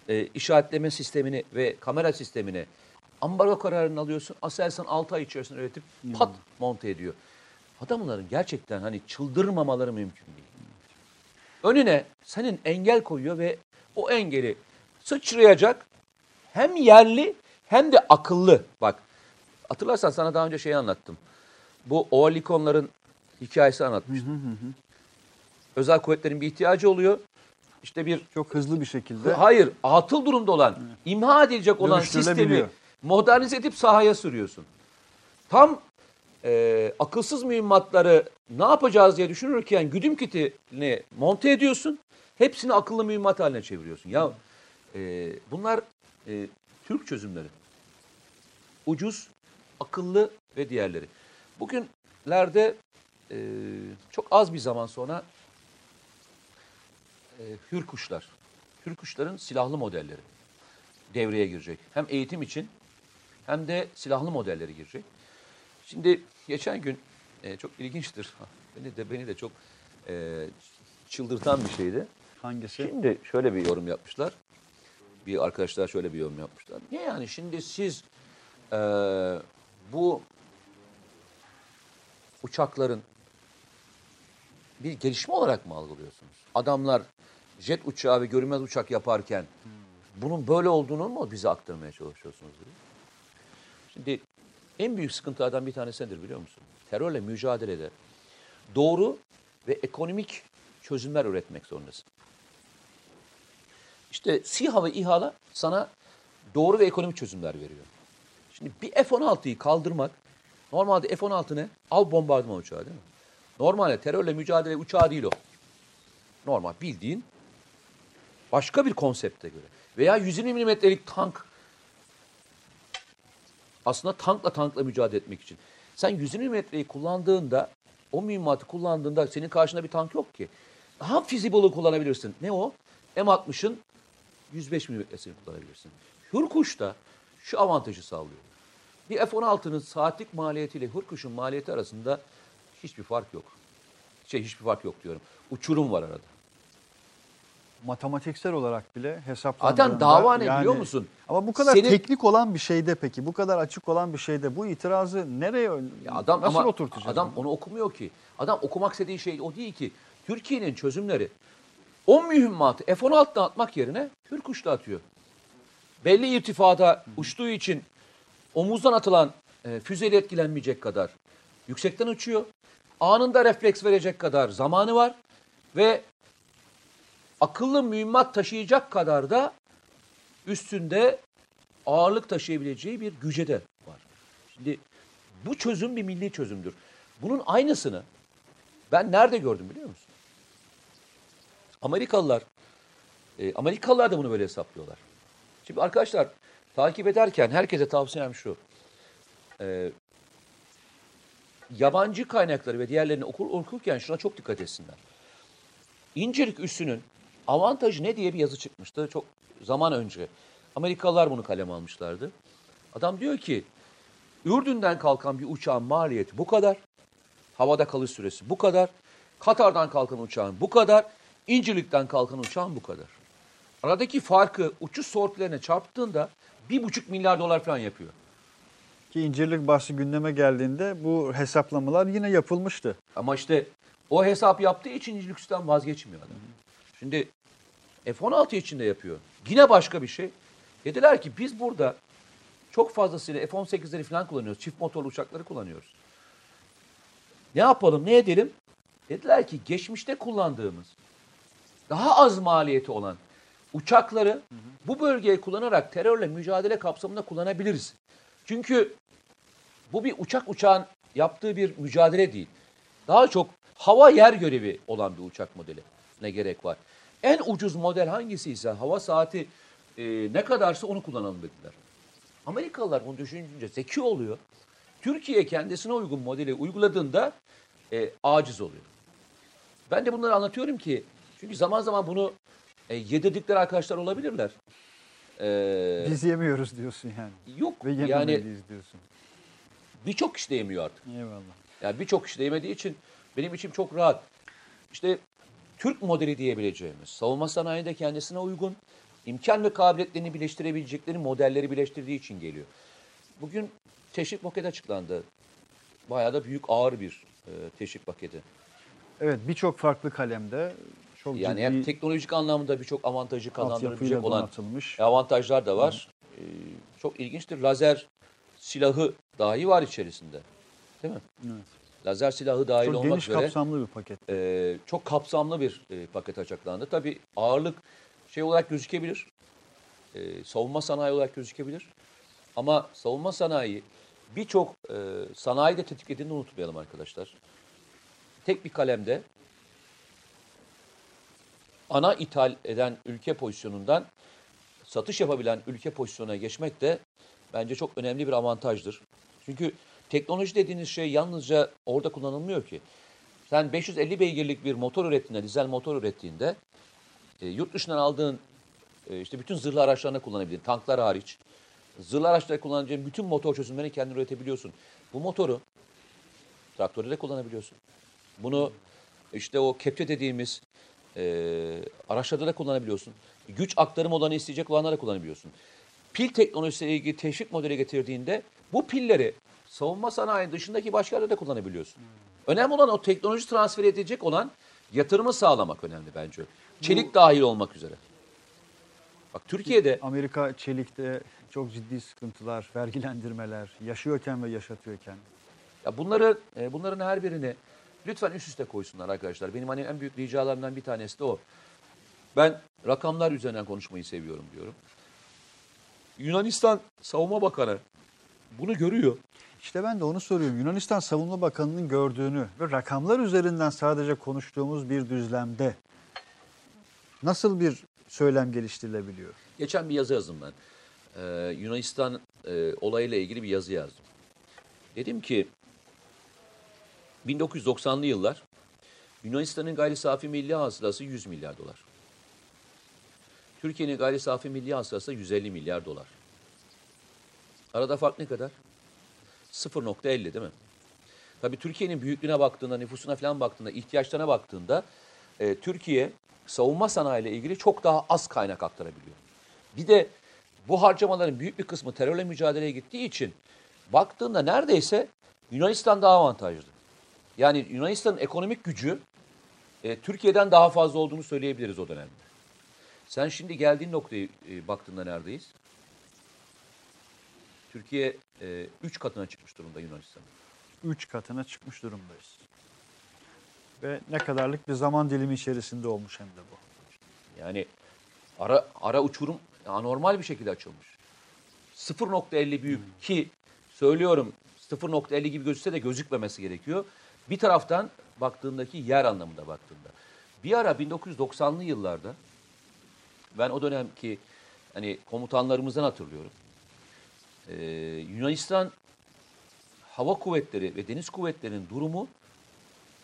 e, işaretleme sistemini ve kamera sistemini ambargo kararını alıyorsun. Aselsan 6 ay içerisinde üretip pat monte ediyor. Adamların gerçekten hani çıldırmamaları mümkün değil. Önüne senin engel koyuyor ve o engeli sıçrayacak hem yerli hem de akıllı. Bak hatırlarsan sana daha önce şey anlattım. Bu oalikonların hikayesi anlatmıştım. Özel kuvvetlerin bir ihtiyacı oluyor. İşte bir Çok hızlı bir şekilde. Hayır, atıl durumda olan, imha edilecek olan sistemi modernize edip sahaya sürüyorsun. Tam e, akılsız mühimmatları ne yapacağız diye düşünürken güdüm kitini monte ediyorsun. Hepsini akıllı mühimmat haline çeviriyorsun. Ya e, bunlar e, Türk çözümleri. Ucuz, akıllı ve diğerleri. Bugünlerde e, çok az bir zaman sonra e, hürkuşlar, hürkuşların silahlı modelleri devreye girecek. Hem eğitim için hem de silahlı modelleri girecek. Şimdi geçen gün e, çok ilginçtir. Beni de beni de çok e, çıldırtan bir şeydi. Hangisi? Şimdi şöyle bir yorum yapmışlar. Bir arkadaşlar şöyle bir yorum yapmışlar. Niye yani şimdi siz e, bu uçakların bir gelişme olarak mı algılıyorsunuz? Adamlar jet uçağı ve görünmez uçak yaparken bunun böyle olduğunu mu bize aktarmaya çalışıyorsunuz? diyor. Şimdi en büyük sıkıntılardan bir tanesi nedir biliyor musun? Terörle mücadelede doğru ve ekonomik çözümler üretmek zorundasın. İşte SİHA ve İHA'la sana doğru ve ekonomik çözümler veriyor. Şimdi bir F-16'yı kaldırmak, normalde F-16 ne? Av bombardıman uçağı değil mi? Normalde terörle mücadele uçağı değil o. Normal bildiğin başka bir konsepte göre. Veya 120 milimetrelik tank aslında tankla tankla mücadele etmek için. Sen 120 milimetreyi kullandığında, o mühimmatı kullandığında senin karşında bir tank yok ki. Daha fizible'ı kullanabilirsin. Ne o? M60'ın 105 milimetresini kullanabilirsin. Hürkuş da şu avantajı sağlıyor. Bir F-16'nın saatlik maliyetiyle Hürkuş'un maliyeti arasında hiçbir fark yok. Şey hiçbir fark yok diyorum. Uçurum var arada. Matematiksel olarak bile hesaplandığında. Zaten dava ne biliyor musun? Ama bu kadar Senin- teknik olan bir şeyde peki, bu kadar açık olan bir şeyde bu itirazı nereye Ya adam nasıl ama oturtacağız? adam onu okumuyor ki. Adam okumak istediği şey o değil ki. Türkiye'nin çözümleri o mühimmatı F-16'dan atmak yerine Hürkuş'ta atıyor. Belli irtifada uçtuğu için omuzdan atılan e, füzeyle etkilenmeyecek kadar yüksekten uçuyor. Anında refleks verecek kadar zamanı var ve akıllı mühimmat taşıyacak kadar da üstünde ağırlık taşıyabileceği bir güce de var. Şimdi bu çözüm bir milli çözümdür. Bunun aynısını ben nerede gördüm biliyor musun? Amerikalılar, e, Amerikalılar da bunu böyle hesaplıyorlar. Şimdi arkadaşlar takip ederken herkese tavsiyem şu. E, yabancı kaynakları ve diğerlerini okur, okurken şuna çok dikkat etsinler. İncelik üssünün avantajı ne diye bir yazı çıkmıştı çok zaman önce. Amerikalılar bunu kaleme almışlardı. Adam diyor ki Ürdün'den kalkan bir uçağın maliyeti bu kadar. Havada kalış süresi bu kadar. Katar'dan kalkan uçağın bu kadar. İncirlik'ten kalkan uçağın bu kadar. Aradaki farkı uçuş sortilerine çarptığında bir buçuk milyar dolar falan yapıyor. Ki incirlik bahsi gündeme geldiğinde bu hesaplamalar yine yapılmıştı. Ama işte o hesap yaptığı için incirlikten vazgeçmiyor adam. Şimdi F-16 için de yapıyor. Yine başka bir şey. Dediler ki biz burada çok fazlasıyla F-18'leri falan kullanıyoruz. Çift motorlu uçakları kullanıyoruz. Ne yapalım, ne edelim? Dediler ki geçmişte kullandığımız daha az maliyeti olan uçakları bu bölgeye kullanarak terörle mücadele kapsamında kullanabiliriz. Çünkü bu bir uçak uçağın yaptığı bir mücadele değil. Daha çok hava yer görevi olan bir uçak modeli ne gerek var. En ucuz model hangisi ise hava saati e, ne kadarsa onu kullanalım dediler. Amerikalılar bunu düşününce zeki oluyor. Türkiye kendisine uygun modeli uyguladığında e, aciz oluyor. Ben de bunları anlatıyorum ki çünkü zaman zaman bunu e, yedirdikleri arkadaşlar olabilirler. E, Biz yemiyoruz diyorsun yani. yok Ve yani diyorsun. birçok kişi de yemiyor artık. Eyvallah. Yani birçok kişi de yemediği için benim içim çok rahat. İşte Türk modeli diyebileceğimiz, savunma sanayinde kendisine uygun, imkan ve kabiliyetlerini birleştirebilecekleri modelleri birleştirdiği için geliyor. Bugün teşvik paketi açıklandı. Bayağı da büyük ağır bir e, teşvik paketi. Evet birçok farklı kalemde çok Yani ciddi hem teknolojik anlamda birçok avantajı kazandırabilecek olan donatılmış. avantajlar da var. Ee, çok ilginçtir. Lazer silahı dahi var içerisinde. Değil mi? Evet. Lazer silahı dahil Çok olmak geniş üzere kapsamlı bir paket. e, çok kapsamlı bir e, paket açıklandı. Tabii ağırlık şey olarak gözükebilir. E, savunma sanayi olarak gözükebilir. Ama savunma sanayi birçok e, sanayi de tetiklediğini unutmayalım arkadaşlar. Tek bir kalemde ana ithal eden ülke pozisyonundan satış yapabilen ülke pozisyonuna geçmek de bence çok önemli bir avantajdır. Çünkü teknoloji dediğiniz şey yalnızca orada kullanılmıyor ki. Sen 550 beygirlik bir motor ürettiğinde, dizel motor ürettiğinde e, yurt dışından aldığın e, işte bütün zırhlı araçlarına kullanabilirsin. Tanklar hariç. Zırhlı araçlarda kullanacağın bütün motor çözümlerini kendin üretebiliyorsun. Bu motoru traktörde de kullanabiliyorsun. Bunu işte o kepçe dediğimiz e, araçlarda da kullanabiliyorsun. Güç aktarım olanı isteyecek olanlara kullanabiliyorsun. Pil teknolojisiyle ilgili teşvik modeli getirdiğinde bu pilleri savunma sanayi dışındaki başka yerde de kullanabiliyorsun. Önemli olan o teknoloji transfer edecek olan yatırımı sağlamak önemli bence. Çelik dahil olmak üzere. Bak Türkiye'de Amerika çelikte çok ciddi sıkıntılar, vergilendirmeler, yaşıyorken ve yaşatıyorken. Ya bunları e, bunların her birini lütfen üst üste koysunlar arkadaşlar. Benim hani en büyük ricalarımdan bir tanesi de o. Ben rakamlar üzerinden konuşmayı seviyorum diyorum. Yunanistan Savunma Bakanı bunu görüyor. İşte ben de onu soruyorum. Yunanistan Savunma Bakanı'nın gördüğünü ve rakamlar üzerinden sadece konuştuğumuz bir düzlemde nasıl bir söylem geliştirilebiliyor? Geçen bir yazı yazdım ben. Ee, Yunanistan e, olayıyla ilgili bir yazı yazdım. Dedim ki 1990'lı yıllar Yunanistan'ın gayri safi milli hasılası 100 milyar dolar. Türkiye'nin gayri safi milli hasılası 150 milyar dolar. Arada fark ne kadar? 0.50 değil mi? Tabii Türkiye'nin büyüklüğüne baktığında, nüfusuna falan baktığında, ihtiyaçlarına baktığında e, Türkiye savunma sanayi ile ilgili çok daha az kaynak aktarabiliyor. Bir de bu harcamaların büyük bir kısmı terörle mücadeleye gittiği için baktığında neredeyse Yunanistan daha avantajlı. Yani Yunanistan'ın ekonomik gücü e, Türkiye'den daha fazla olduğunu söyleyebiliriz o dönemde. Sen şimdi geldiğin noktaya e, baktığında neredeyiz? Türkiye 3 katına çıkmış durumda Yunanistan'ın. 3 katına çıkmış durumdayız. Ve ne kadarlık bir zaman dilimi içerisinde olmuş hem de bu. Yani ara ara uçurum anormal bir şekilde açılmış. 0.50 büyük ki söylüyorum 0.50 gibi gözükse de gözükmemesi gerekiyor. Bir taraftan baktığındaki yer anlamında baktığında. Bir ara 1990'lı yıllarda ben o dönemki hani komutanlarımızdan hatırlıyorum. Ee, Yunanistan hava kuvvetleri ve deniz kuvvetlerinin durumu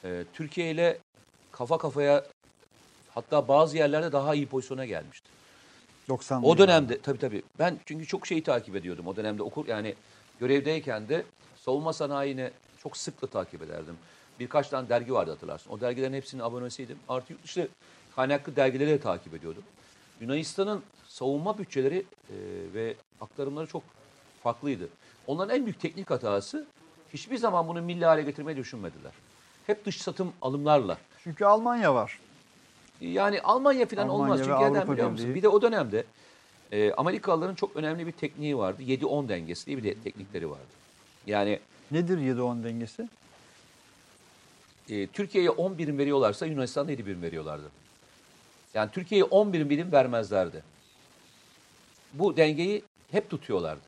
e, Türkiye ile kafa kafaya hatta bazı yerlerde daha iyi pozisyona gelmişti. 90 O dönemde tabii tabii ben çünkü çok şeyi takip ediyordum o dönemde okur yani görevdeyken de savunma sanayini çok sıklı takip ederdim. Birkaç tane dergi vardı hatırlarsın. O dergilerin hepsinin abonesiydim. Artı yurt dışı kaynaklı dergileri de takip ediyordum. Yunanistan'ın savunma bütçeleri e, ve aktarımları çok farklıydı. Onların en büyük teknik hatası hiçbir zaman bunu milli hale getirmeyi düşünmediler. Hep dış satım alımlarla. Çünkü Almanya var. Yani Almanya falan Almanya olmaz. Çünkü neden biliyor musun? Birliği. Bir de o dönemde e, Amerikalıların çok önemli bir tekniği vardı. 7-10 dengesi diye bir de teknikleri vardı. Yani Nedir 7-10 dengesi? e, Türkiye'ye 10 birim veriyorlarsa Yunanistan'a 7 birim veriyorlardı. Yani Türkiye'ye 10 birim birim vermezlerdi. Bu dengeyi hep tutuyorlardı.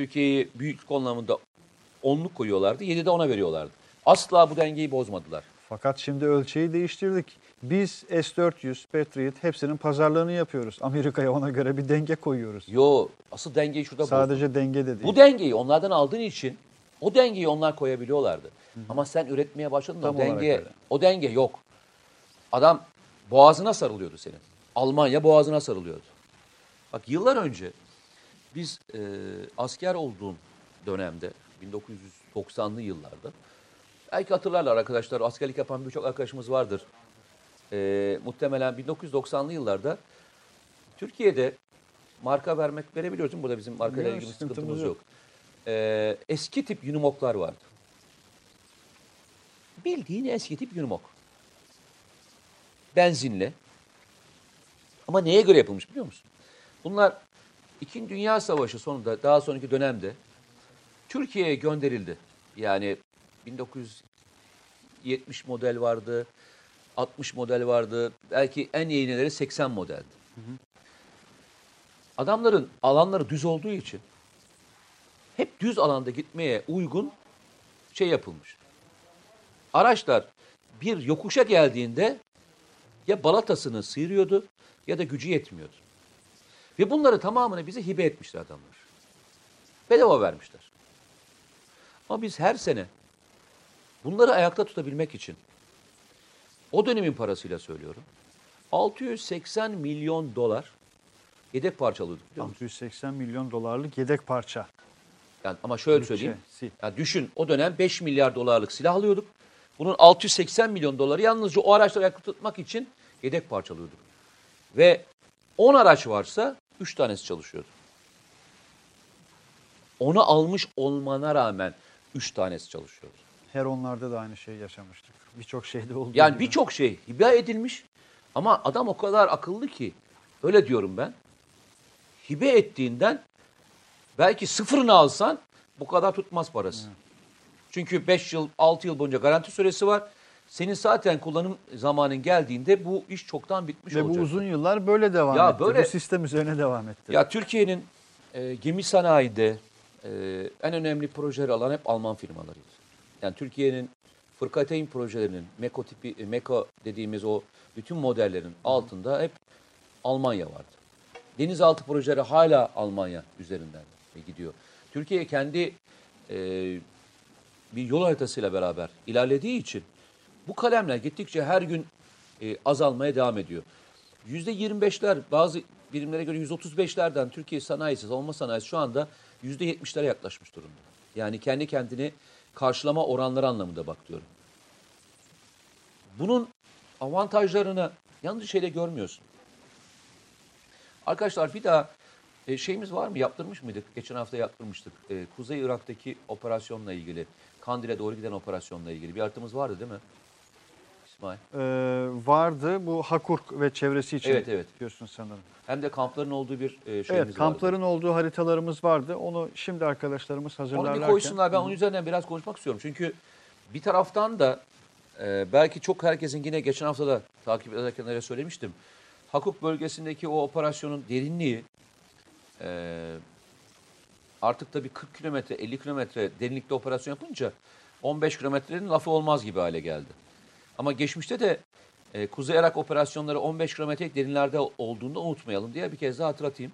Türkiye'yi büyük anlamında onluk koyuyorlardı. 7'de ona veriyorlardı. Asla bu dengeyi bozmadılar. Fakat şimdi ölçeği değiştirdik. Biz S-400, Patriot hepsinin pazarlığını yapıyoruz. Amerika'ya ona göre bir denge koyuyoruz. Yo asıl dengeyi şurada. Sadece denge de değil. Bu dengeyi onlardan aldığın için o dengeyi onlar koyabiliyorlardı. Ama sen üretmeye başladın Tam o denge öyle. o denge yok. Adam boğazına sarılıyordu senin. Almanya boğazına sarılıyordu. Bak yıllar önce biz e, asker olduğum dönemde 1990'lı yıllarda belki hatırlarlar arkadaşlar askerlik yapan birçok arkadaşımız vardır. E, muhtemelen 1990'lı yıllarda Türkiye'de marka vermek verebiliyoruz değil mi? Burada bizim markayla ilgili sıkıntımız yok. yok. Ee, eski tip Unimog'lar vardı. Bildiğin eski tip Unimog. Benzinli. Ama neye göre yapılmış biliyor musun? Bunlar İkinci Dünya Savaşı sonunda daha sonraki dönemde Türkiye'ye gönderildi. Yani 1970 model vardı, 60 model vardı. Belki en yenileri 80 modeldi. Adamların alanları düz olduğu için hep düz alanda gitmeye uygun şey yapılmış. Araçlar bir yokuşa geldiğinde ya balatasını sıyırıyordu ya da gücü yetmiyordu. Ve bunları tamamını bize hibe etmişler adamlar. Bedava vermişler. Ama biz her sene bunları ayakta tutabilmek için o dönemin parasıyla söylüyorum 680 milyon dolar yedek parça alıyorduk biliyor musun? 680 milyon dolarlık yedek parça. Yani ama şöyle Bütçe, söyleyeyim. Yani düşün o dönem 5 milyar dolarlık silah alıyorduk. Bunun 680 milyon doları yalnızca o araçları ayakta tutmak için yedek parça alıyorduk. Ve 10 araç varsa 3 tanesi çalışıyordu. Onu almış olmana rağmen 3 tanesi çalışıyordu. Her onlarda da aynı şeyi yaşamıştık. Birçok şeyde oldu. Yani birçok şey hibe edilmiş ama adam o kadar akıllı ki öyle diyorum ben. Hibe ettiğinden belki sıfırını alsan bu kadar tutmaz parası. Çünkü 5 yıl 6 yıl boyunca garanti süresi var. Senin zaten kullanım zamanın geldiğinde bu iş çoktan bitmiş Ve bu olacak. uzun yıllar böyle devam Ya etti. böyle- Bu sistem üzerine devam etti. Ya Türkiye'nin e, gemi sanayide e, en önemli projeleri alan hep Alman firmalarıydı. Yani Türkiye'nin Fırkateyn projelerinin, Meko tipi, e, Meko dediğimiz o bütün modellerin altında hep Almanya vardı. Denizaltı projeleri hala Almanya üzerinden gidiyor. Türkiye kendi e, bir yol haritasıyla beraber ilerlediği için bu kalemler gittikçe her gün e, azalmaya devam ediyor. Yüzde 25'ler bazı birimlere göre 135'lerden Türkiye sanayisi, savunma sanayisi şu anda yüzde 70'lere yaklaşmış durumda. Yani kendi kendini karşılama oranları anlamında bak diyorum. Bunun avantajlarını yalnız şeyde görmüyorsun. Arkadaşlar bir daha e, şeyimiz var mı? Yaptırmış mıydık? Geçen hafta yaptırmıştık. E, Kuzey Irak'taki operasyonla ilgili, Kandil'e doğru giden operasyonla ilgili bir haritamız vardı değil mi? İsmail. Ee, vardı bu Hakurk ve çevresi için Evet, evet. diyorsun sanırım. Hem de kampların olduğu bir e, şeyimiz Evet vardı. kampların olduğu haritalarımız vardı. Onu şimdi arkadaşlarımız Onu hazırlarlarken. bir koysunlar. Ben onun üzerinden biraz konuşmak istiyorum. Çünkü bir taraftan da e, belki çok herkesin yine geçen hafta da takip ederkenlere söylemiştim. Hakuk bölgesindeki o operasyonun derinliği e, artık tabii 40 kilometre, 50 kilometre derinlikte operasyon yapınca 15 kilometrenin lafı olmaz gibi hale geldi. Ama geçmişte de e, Kuzey Irak operasyonları 15 kilometrelik derinlerde olduğunda unutmayalım diye bir kez daha hatırlatayım.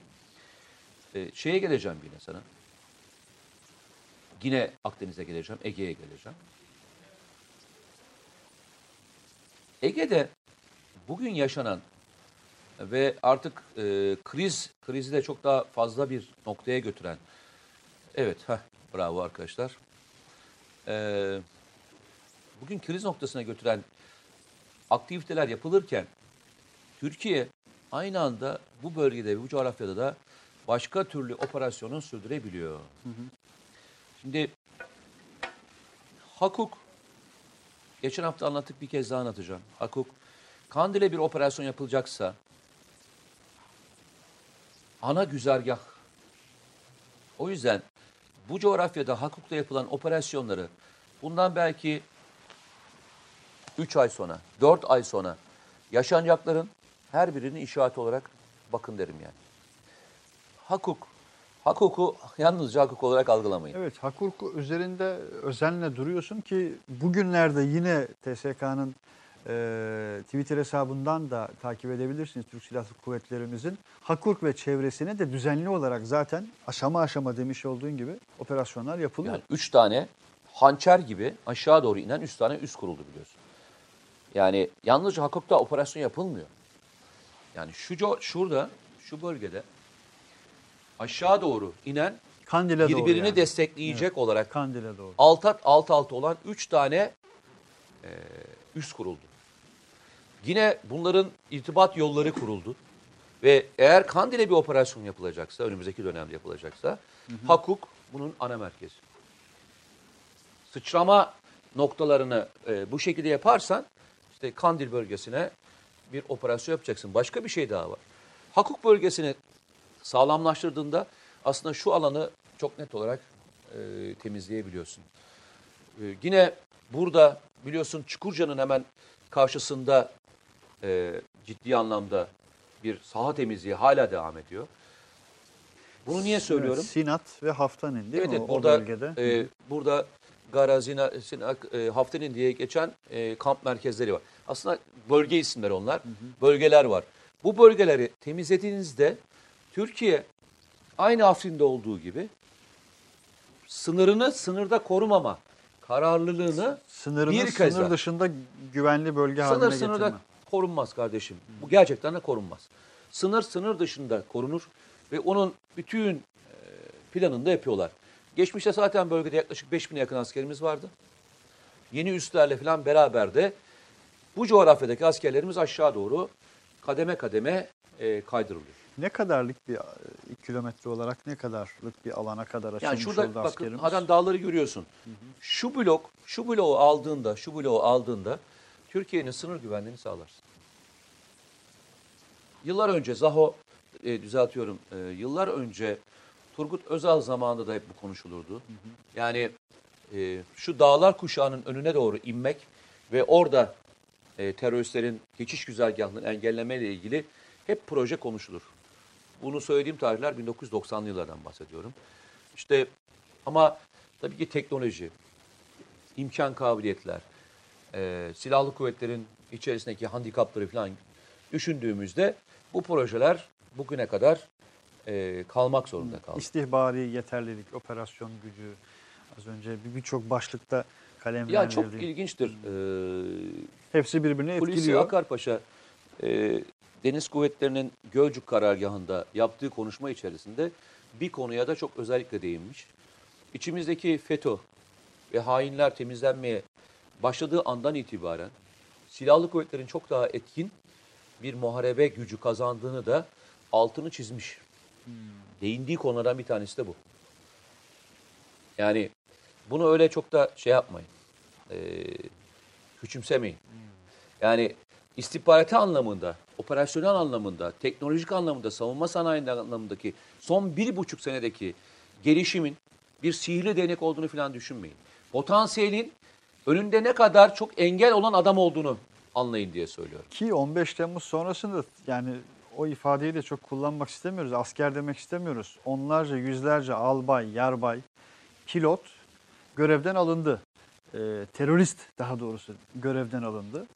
E, şeye geleceğim yine sana. Yine Akdeniz'e geleceğim, Ege'ye geleceğim. Ege'de bugün yaşanan ve artık e, kriz krizi de çok daha fazla bir noktaya götüren. Evet, heh, bravo arkadaşlar. E, bugün kriz noktasına götüren aktiviteler yapılırken Türkiye aynı anda bu bölgede, bu coğrafyada da başka türlü operasyonu sürdürebiliyor. Şimdi Hakuk, geçen hafta anlattık bir kez daha anlatacağım. Hakuk, Kandil'e bir operasyon yapılacaksa ana güzergah. O yüzden bu coğrafyada Hakuk'ta yapılan operasyonları bundan belki 3 ay sonra, 4 ay sonra yaşanacakların her birinin işareti olarak bakın derim yani. Hakuk, Hakuk'u yalnızca Hakuk olarak algılamayın. Evet Hakurk üzerinde özenle duruyorsun ki bugünlerde yine TSK'nın e, Twitter hesabından da takip edebilirsiniz Türk Silahlı Kuvvetlerimizin. Hakurk ve çevresine de düzenli olarak zaten aşama aşama demiş olduğun gibi operasyonlar yapılıyor. Yani üç tane hançer gibi aşağı doğru inen üç tane üst kuruldu biliyorsun. Yani yalnızca Hakuk'ta operasyon yapılmıyor. Yani şu şurada, şu bölgede aşağı doğru inen Kandil'e doğru birbirini yani. destekleyecek olarak Kandil'e doğru. alt alt alt olan üç tane e, üst kuruldu. Yine bunların irtibat yolları kuruldu. Ve eğer Kandil'e bir operasyon yapılacaksa, önümüzdeki dönemde yapılacaksa, Hakuk bunun ana merkezi. Sıçrama noktalarını e, bu şekilde yaparsan, işte Kandil bölgesine bir operasyon yapacaksın. Başka bir şey daha var. Hakuk bölgesini sağlamlaştırdığında aslında şu alanı çok net olarak e, temizleyebiliyorsun. E, yine burada biliyorsun Çukurca'nın hemen karşısında e, ciddi anlamda bir saha temizliği hala devam ediyor. Bunu niye söylüyorum? Evet, Sinat ve Haftanin değil evet, mi? evet, o burada, bölgede. e, burada Garazina, Sinak, e, Haftenin diye geçen e, kamp merkezleri var. Aslında bölge isimleri onlar. Bölgeler var. Bu bölgeleri temizlediğinizde Türkiye aynı Afrin'de olduğu gibi sınırını sınırda korumama kararlılığını Sınırını bir kez sınır daha- dışında güvenli bölge Sınır haline sınırda getirme. korunmaz kardeşim. Bu gerçekten de korunmaz. Sınır sınır dışında korunur ve onun bütün e, planını da yapıyorlar. Geçmişte zaten bölgede yaklaşık 5000'e yakın askerimiz vardı. Yeni üslerle falan beraber de bu coğrafyadaki askerlerimiz aşağı doğru kademe kademe e, kaydırılıyor. Ne kadarlık bir e, kilometre olarak ne kadarlık bir alana kadar açılmış Yani şurada oldu bakın askerimiz? Hadan dağları görüyorsun. Şu blok, şu bloğu aldığında, şu bloğu aldığında Türkiye'nin sınır güvenliğini sağlarsın. Yıllar önce Zaho, e, düzeltiyorum, e, yıllar önce Turgut Özal zamanında da hep bu konuşulurdu. Yani e, şu dağlar kuşağının önüne doğru inmek ve orada e, teröristlerin geçiş güzergahını engellemeyle ilgili hep proje konuşulur. Bunu söylediğim tarihler 1990'lı yıllardan bahsediyorum. İşte Ama tabii ki teknoloji, imkan kabiliyetler, e, silahlı kuvvetlerin içerisindeki handikapları falan düşündüğümüzde bu projeler bugüne kadar e, kalmak zorunda kaldı. İstihbari yeterlilik, operasyon gücü az önce bir- birçok başlıkta Ya kalemlendirildi. çok ilginçtir. Ee, Hepsi birbirini Hulusi etkiliyor. Akarpaşa e, Deniz Kuvvetleri'nin Gölcük karargahında yaptığı konuşma içerisinde bir konuya da çok özellikle değinmiş. İçimizdeki FETÖ ve hainler temizlenmeye başladığı andan itibaren silahlı kuvvetlerin çok daha etkin bir muharebe gücü kazandığını da altını çizmiş. Değindiği konulardan bir tanesi de bu. Yani bunu öyle çok da şey yapmayın. E, küçümsemeyin. Yani istihbaratı anlamında, operasyonel anlamında, teknolojik anlamında, savunma sanayi anlamındaki son bir buçuk senedeki gelişimin bir sihirli değnek olduğunu falan düşünmeyin. Potansiyelin önünde ne kadar çok engel olan adam olduğunu anlayın diye söylüyorum. Ki 15 Temmuz sonrasında yani o ifadeyi de çok kullanmak istemiyoruz. Asker demek istemiyoruz. Onlarca, yüzlerce albay, yarbay, pilot görevden alındı. Ee, terörist daha doğrusu görevden alındı.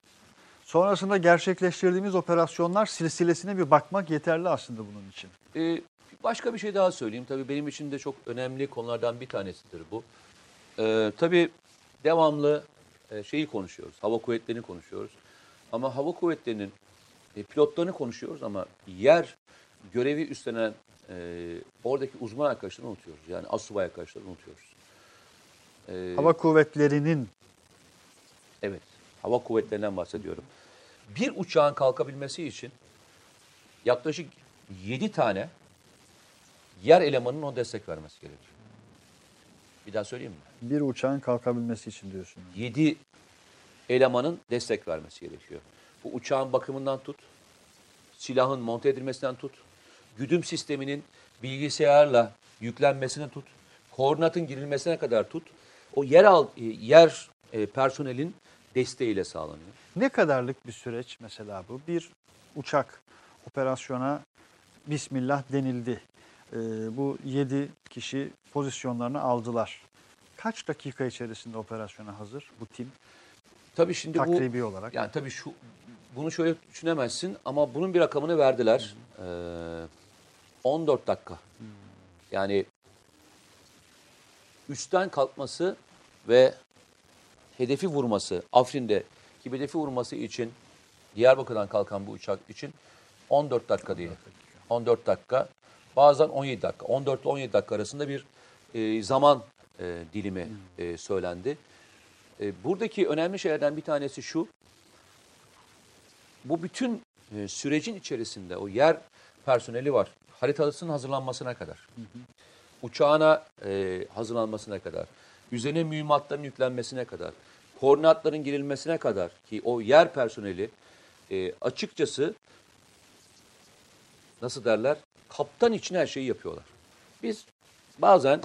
Sonrasında gerçekleştirdiğimiz operasyonlar silsilesine bir bakmak yeterli aslında bunun için. Ee, başka bir şey daha söyleyeyim. Tabii benim için de çok önemli konulardan bir tanesidir bu. Ee, tabii devamlı e, şeyi konuşuyoruz. Hava kuvvetlerini konuşuyoruz. Ama hava kuvvetlerinin e, pilotlarını konuşuyoruz ama yer görevi üstlenen e, oradaki uzman arkadaşları unutuyoruz. Yani asubay arkadaşları unutuyoruz. Ee, Hava kuvvetlerinin Evet, hava kuvvetlerinden bahsediyorum. Bir uçağın kalkabilmesi için yaklaşık 7 tane yer elemanının o destek vermesi gerekiyor. Bir daha söyleyeyim mi? bir uçağın kalkabilmesi için diyorsun. 7 elemanın destek vermesi gerekiyor. Bu uçağın bakımından tut, silahın monte edilmesinden tut, güdüm sisteminin bilgisayarla yüklenmesine tut, koordinatın girilmesine kadar tut. O yer al, e, yer e, personelin desteğiyle sağlanıyor. Ne kadarlık bir süreç mesela bu? Bir uçak operasyona Bismillah denildi. Ee, bu 7 kişi pozisyonlarını aldılar. Kaç dakika içerisinde operasyona hazır bu tim Tabii şimdi bu takribi olarak? yani tabii şu bunu şöyle düşünemezsin ama bunun bir rakamını verdiler. Ee, 14 dakika. Yani üstten kalkması ve hedefi vurması, Afrin'de ki hedefi vurması için Diyarbakır'dan kalkan bu uçak için 14 dakika değil. 14 dakika. Bazen 17 dakika. 14 ile 17 dakika arasında bir e, zaman e, dilimi e, söylendi. E, buradaki önemli şeylerden bir tanesi şu. Bu bütün e, sürecin içerisinde o yer personeli var. Haritasının hazırlanmasına kadar. Uçağına e, hazırlanmasına kadar. Üzerine mühimmatların yüklenmesine kadar. Koordinatların girilmesine kadar ki o yer personeli e, açıkçası nasıl derler? Kaptan için her şeyi yapıyorlar. Biz bazen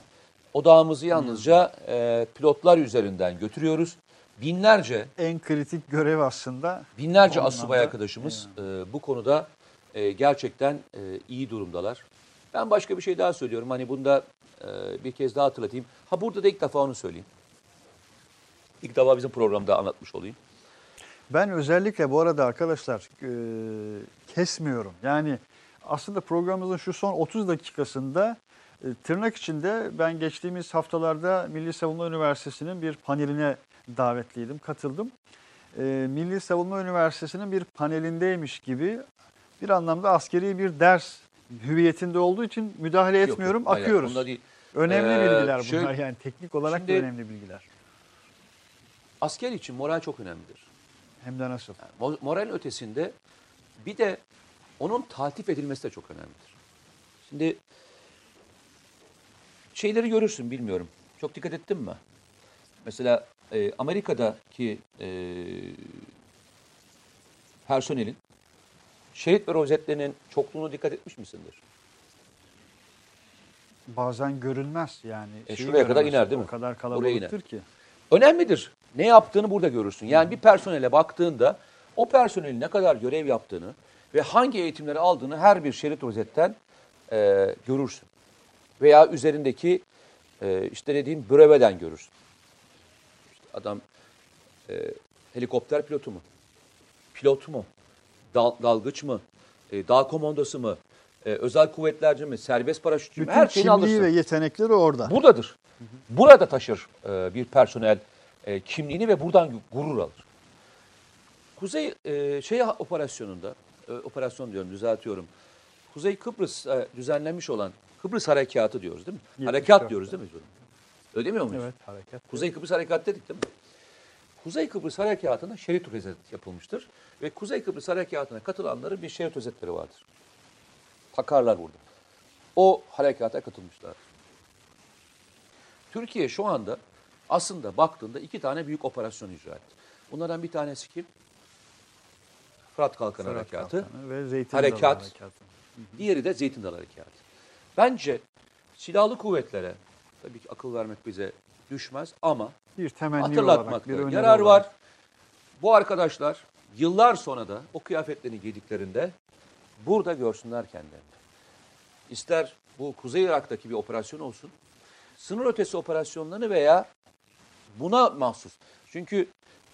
odağımızı yalnızca e, pilotlar üzerinden götürüyoruz. Binlerce En kritik görev aslında Binlerce asubay arkadaşımız e, bu konuda e, gerçekten e, iyi durumdalar. Ben başka bir şey daha söylüyorum. Hani bunda e, bir kez daha hatırlatayım. Ha burada da ilk defa onu söyleyeyim. İlk defa bizim programda anlatmış olayım. Ben özellikle bu arada arkadaşlar e, kesmiyorum. Yani aslında programımızın şu son 30 dakikasında tırnak içinde ben geçtiğimiz haftalarda Milli Savunma Üniversitesi'nin bir paneline davetliydim, katıldım. E, Milli Savunma Üniversitesi'nin bir panelindeymiş gibi bir anlamda askeri bir ders hüviyetinde olduğu için müdahale Yok, etmiyorum, yok, akıyoruz. değil. Önemli Ee, bilgiler bunlar şöyle- yani teknik olarak Şimdi- da önemli bilgiler. Asker için moral çok önemlidir. Hem de nasıl? Mo- Moral ötesinde bir de onun taltif edilmesi de çok önemlidir. Şimdi şeyleri görürsün bilmiyorum. Çok dikkat ettin mi? Mesela e, Amerika'daki e, personelin şehit ve rozetlerinin çokluğuna dikkat etmiş misindir? Bazen görünmez yani. E, şeyi şuraya kadar göremezsin. iner değil mi? O kadar Buraya kalabalıktır iner. ki. Önemlidir. Ne yaptığını burada görürsün. Yani bir personele baktığında o personelin ne kadar görev yaptığını ve hangi eğitimleri aldığını her bir şerit rozetten e, görürsün. Veya üzerindeki e, işte dediğim breveden görürsün. İşte adam e, helikopter pilotu mu? Pilot mu? Dal- dalgıç mı? E, dağ komandosu mu? E, özel kuvvetlerci mi? Serbest paraşütçü mü? Bütün Her şeyini alırsın. ve yetenekleri orada. Buradadır. Burada taşır e, bir personel e, kimliğini ve buradan gurur alır. Kuzey e, şey operasyonunda, e, operasyon diyorum düzeltiyorum. Kuzey Kıbrıs e, düzenlenmiş olan Kıbrıs Harekatı diyoruz değil mi? 74'te. Harekat diyoruz değil mi? Öyle demiyor muyuz? Evet hareket. Kuzey Kıbrıs Harekatı dedik değil mi? Kuzey Kıbrıs Harekatı'nda şerit özet yapılmıştır. Ve Kuzey Kıbrıs Harekatı'na katılanların bir şerit özetleri vardır. Takarlar burada. O harekata katılmışlar. Türkiye şu anda aslında baktığında iki tane büyük operasyon icra etti. Bunlardan bir tanesi kim? Fırat Kalkanı Fırat Harekatı. Kalkanı ve Zeytin Harekat. Dalı Harekatı. Diğeri de Zeytin Dalı Harekatı. Bence silahlı kuvvetlere tabii ki akıl vermek bize düşmez ama Bir temenni olarak, hatırlatmakta bir yarar olarak. var. Bu arkadaşlar yıllar sonra da o kıyafetlerini giydiklerinde burada görsünler kendilerini. İster bu Kuzey Irak'taki bir operasyon olsun, sınır ötesi operasyonlarını veya buna mahsus. Çünkü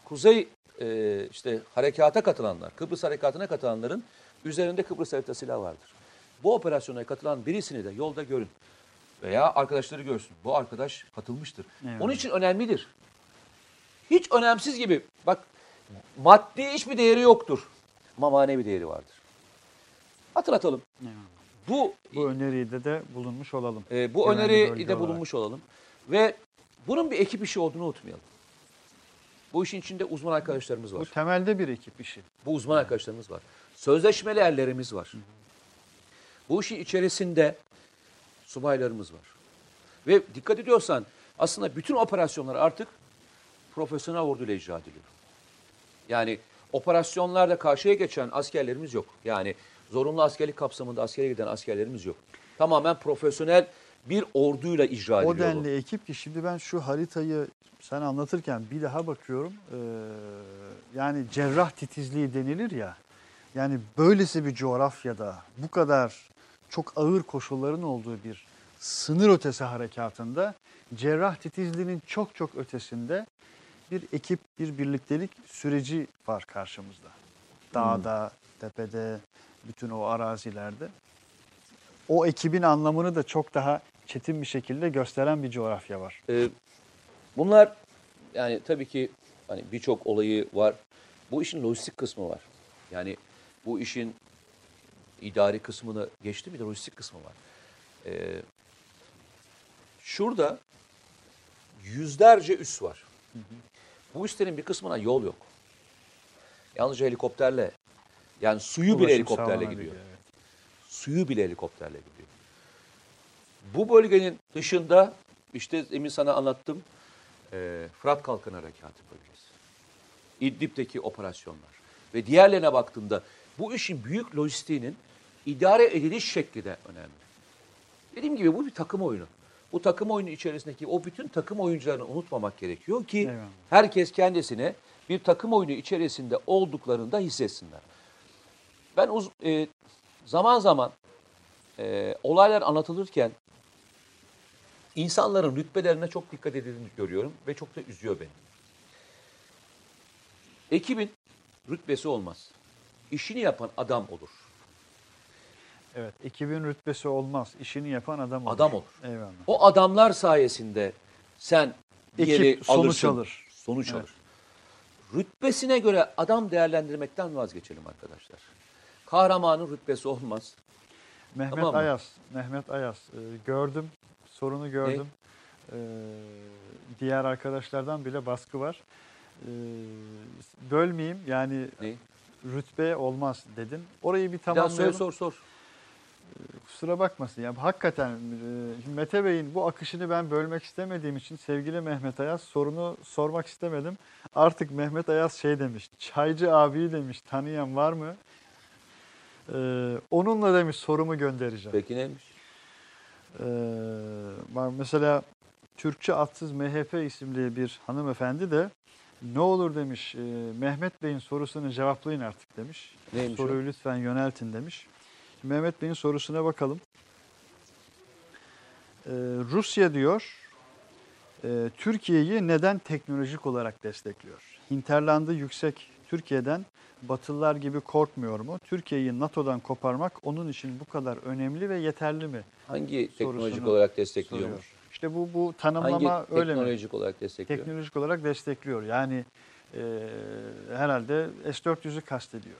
Kuzey e, işte harekata katılanlar, Kıbrıs harekatına katılanların üzerinde Kıbrıs harita silahı vardır. Bu operasyona katılan birisini de yolda görün veya arkadaşları görsün. Bu arkadaş katılmıştır. Evet. Onun için önemlidir. Hiç önemsiz gibi. Bak maddi hiçbir değeri yoktur. Ama manevi değeri vardır. Hatırlatalım. Evet. Bu Bu öneriyi de bulunmuş olalım. e, bu öneri de bulunmuş olalım. Ve bunun bir ekip işi olduğunu unutmayalım. Bu işin içinde uzman arkadaşlarımız Bu var. temelde bir ekip işi. Bu uzman arkadaşlarımız var. Sözleşmeli erlerimiz var. Bu işin içerisinde subaylarımız var. Ve dikkat ediyorsan aslında bütün operasyonlar artık profesyonel orduyla icra ediliyor. Yani operasyonlarda karşıya geçen askerlerimiz yok. Yani zorunlu askerlik kapsamında askere giden askerlerimiz yok. Tamamen profesyonel bir orduyla icra ediliyor. O bu. denli ekip ki şimdi ben şu haritayı sen anlatırken bir daha bakıyorum. Ee, yani cerrah titizliği denilir ya. Yani böylesi bir coğrafyada bu kadar çok ağır koşulların olduğu bir sınır ötesi harekatında cerrah titizliğinin çok çok ötesinde bir ekip, bir birliktelik süreci var karşımızda. Dağda, tepede, bütün o arazilerde. O ekibin anlamını da çok daha çetin bir şekilde gösteren bir coğrafya var. Ee, bunlar yani tabii ki hani birçok olayı var. Bu işin lojistik kısmı var. Yani bu işin idari kısmını geçti bir de lojistik kısmı var. Ee, şurada yüzlerce üs var. Bu üslerin bir kısmına yol yok. Yalnızca helikopterle yani suyu bile Ulaşım helikopterle sağlanabiliyor, gidiyor. evet. Suyu bile helikopterle gidiyor. Bu bölgenin dışında işte emin sana anlattım e, Fırat Kalkanı Harekatı bölgesi. İdlib'deki operasyonlar ve diğerlerine baktığımda bu işin büyük lojistiğinin idare ediliş şekli de önemli. Dediğim gibi bu bir takım oyunu. Bu takım oyunu içerisindeki o bütün takım oyuncularını unutmamak gerekiyor ki Eyvallah. herkes kendisine bir takım oyunu içerisinde olduklarını da hissetsinler. Ben uz- e, zaman zaman e, olaylar anlatılırken insanların rütbelerine çok dikkat edildiğini görüyorum ve çok da üzüyor beni. Ekibin rütbesi olmaz. İşini yapan adam olur. Evet, ekibin rütbesi olmaz. İşini yapan adam olur. Adam olur. Eyvallah. O adamlar sayesinde sen bir Ekip yeri sonuç alırsın, alır. Sonuç Evet. alır. Rütbesine göre adam değerlendirmekten vazgeçelim arkadaşlar. Kahramanın rütbesi olmaz. Mehmet Tamam mı? Ayas, Mehmet Ayas e, gördüm, sorunu gördüm. E, diğer arkadaşlardan bile baskı var. E, bölmeyeyim yani Ne? rütbe olmaz dedin. Orayı bir Bir daha söyle tamamlayalım. sor sor. Kusura bakmasın. Ya hakikaten e, Mete Bey'in bu akışını ben bölmek istemediğim için sevgili Mehmet Ayaz sorunu sormak istemedim. Artık Mehmet Ayaz şey demiş. Çaycı abi demiş. Tanıyan var mı? Ee, onunla demiş sorumu göndereceğim. Peki neymiş? Ee, mesela Türkçe Atsız MHP isimli bir hanımefendi de ne olur demiş e, Mehmet Bey'in sorusunu cevaplayın artık demiş. Neymiş o? Soruyu lütfen yöneltin demiş. Mehmet Bey'in sorusuna bakalım. Ee, Rusya diyor Ee, Türkiye'yi neden teknolojik olarak destekliyor? Hinterlandı yüksek Türkiye'den Batılılar gibi korkmuyor mu? Türkiye'yi NATO'dan koparmak onun için bu kadar önemli ve yeterli mi? Hangi teknolojik olarak destekliyor? Soruyor. İşte bu bu tanımlama Hangi öyle mi? teknolojik olarak destekliyor? Teknolojik olarak destekliyor. Yani e, herhalde S-400'ü kastediyor.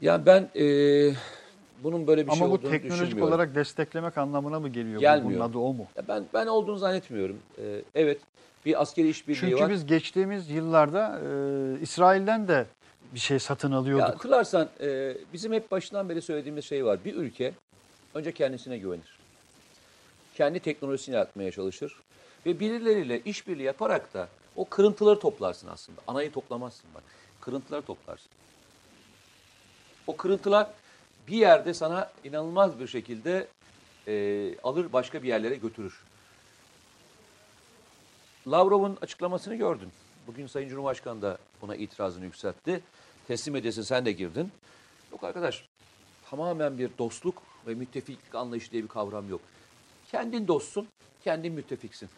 Yani ben e, bunun böyle bir Ama şey bu olduğunu teknolojik düşünmüyorum. olarak desteklemek anlamına mı geliyor? Bu- Gelmiyor. Bunun adı o mu? Ya ben ben olduğunu zannetmiyorum. E, evet bir askeri işbirliği Çünkü var. biz geçtiğimiz yıllarda e, İsrail'den de bir şey satın Ya alıyorduk. hatırlarsan e, bizim hep başından beri söylediğimiz şey var. Bir ülke önce kendisine güvenir. Kendi teknolojisini yaratmaya çalışır. Ve birileriyle işbirliği yaparak da o kırıntıları toplarsın aslında. Anayı toplamazsın bak. Kırıntıları toplarsın. O kırıntılar bir yerde sana inanılmaz bir şekilde e, alır başka bir yerlere götürür. Lavrov'un açıklamasını gördün. Bugün Sayın Cumhurbaşkanı da buna itirazını yükseltti. Teslim edesin sen de girdin. Yok arkadaş tamamen bir dostluk ve müttefiklik anlayışı diye bir kavram yok. Kendin dostsun, kendin müttefiksin.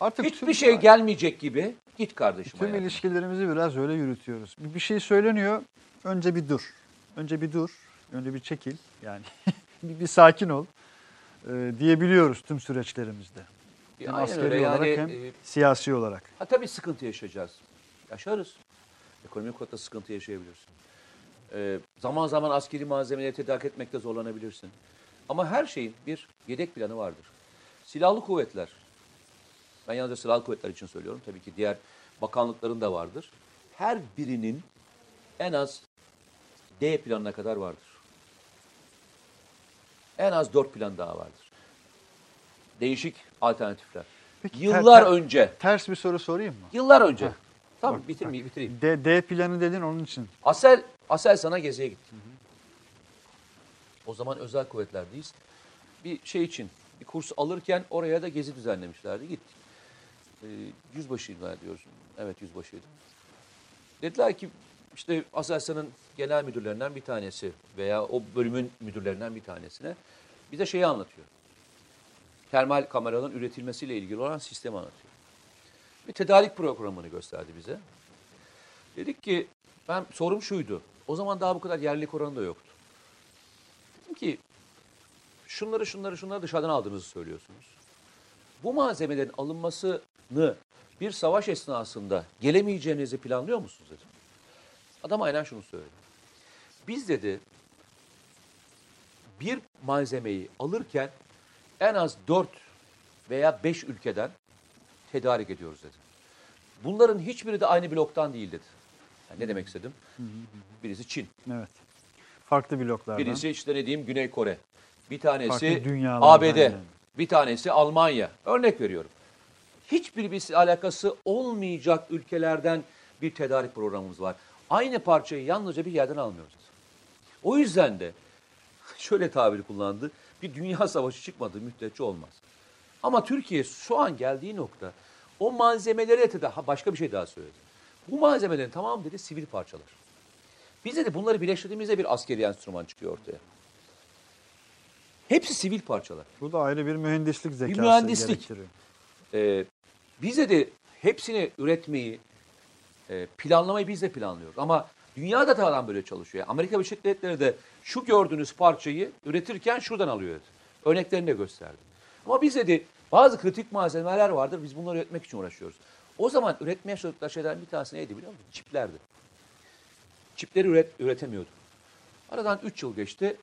Artık Hiçbir şey gelmeyecek gibi git kardeşim Tüm ilişkilerimizi biraz öyle yürütüyoruz. Bir şey söyleniyor, önce bir dur. Önce bir dur, önce bir çekil. Yani bir, bir sakin ol e, diyebiliyoruz tüm süreçlerimizde. Hem aynen askeri öyle. olarak Yani, hem e, siyasi olarak. Ha tabii sıkıntı yaşayacağız. Yaşarız. Ekonomik olarak da sıkıntı yaşayabilirsin. Ee, zaman zaman askeri malzemeleri tedarik etmekte zorlanabilirsin. Ama her şeyin bir yedek planı vardır. Silahlı kuvvetler, ben yalnızca silahlı kuvvetler için söylüyorum. Tabii ki diğer bakanlıkların da vardır. Her birinin en az D planına kadar vardır. En az dört plan daha vardır. Değişik alternatifler. Peki, ter- Yıllar ter- önce Ters bir soru sorayım mı? Yıllar önce. Heh. Tamam Bak, bitirmeyeyim, bitireyim. D, D planı dedin onun için. Asel, Asel sana geziye gitti. O zaman özel kuvvetlerdeyiz. Bir şey için, bir kurs alırken oraya da gezi düzenlemişlerdi. Gittik. Ee, yüzbaşıydı diyorsun. Evet yüzbaşıydı. Dediler ki işte Aselsan'ın genel müdürlerinden bir tanesi veya o bölümün müdürlerinden bir tanesine bize şeyi anlatıyor. Termal kameraların üretilmesiyle ilgili olan sistemi anlatıyor. Bir tedarik programını gösterdi bize. Dedik ki ben sorum şuydu. O zaman daha bu kadar yerlilik oranı da yoktu. Dedim ki şunları şunları şunları dışarıdan aldığınızı söylüyorsunuz. Bu malzemelerin alınmasını bir savaş esnasında gelemeyeceğinizi planlıyor musunuz dedim. Adam aynen şunu söyledi. Biz dedi bir malzemeyi alırken en az 4 veya 5 ülkeden tedarik ediyoruz dedi. Bunların hiçbiri de aynı bloktan değil dedi. Yani ne demek istedim? Birisi Çin, Evet. Farklı bloklardan. birisi işte ne diyeyim Güney Kore, bir tanesi ABD, yani. bir tanesi Almanya. Örnek veriyorum. Hiçbir bir alakası olmayacak ülkelerden bir tedarik programımız var. Aynı parçayı yalnızca bir yerden almıyoruz. O yüzden de şöyle tabiri kullandı. Bir dünya savaşı çıkmadığı müddetçe olmaz. Ama Türkiye şu an geldiği nokta o malzemelere de daha başka bir şey daha söyledi. Bu malzemelerin tamamı dedi sivil parçalar. Biz de bunları birleştirdiğimizde bir askeri enstrüman çıkıyor ortaya. Hepsi sivil parçalar. Bu da ayrı bir mühendislik zekası mühendislik. gerektiriyor. Ee, biz de, de hepsini üretmeyi, e, planlamayı biz de planlıyoruz. Ama dünyada da adam böyle çalışıyor. Amerika Birleşik Devletleri de şu gördüğünüz parçayı üretirken şuradan alıyor. Örneklerini de gösterdi. Ama biz dedi bazı kritik malzemeler vardır. Biz bunları üretmek için uğraşıyoruz. O zaman üretmeye çalıştıkları şeylerden bir tanesi neydi biliyor musun? Çiplerdi. Çipleri üret, üretemiyordu. Aradan 3 yıl geçti.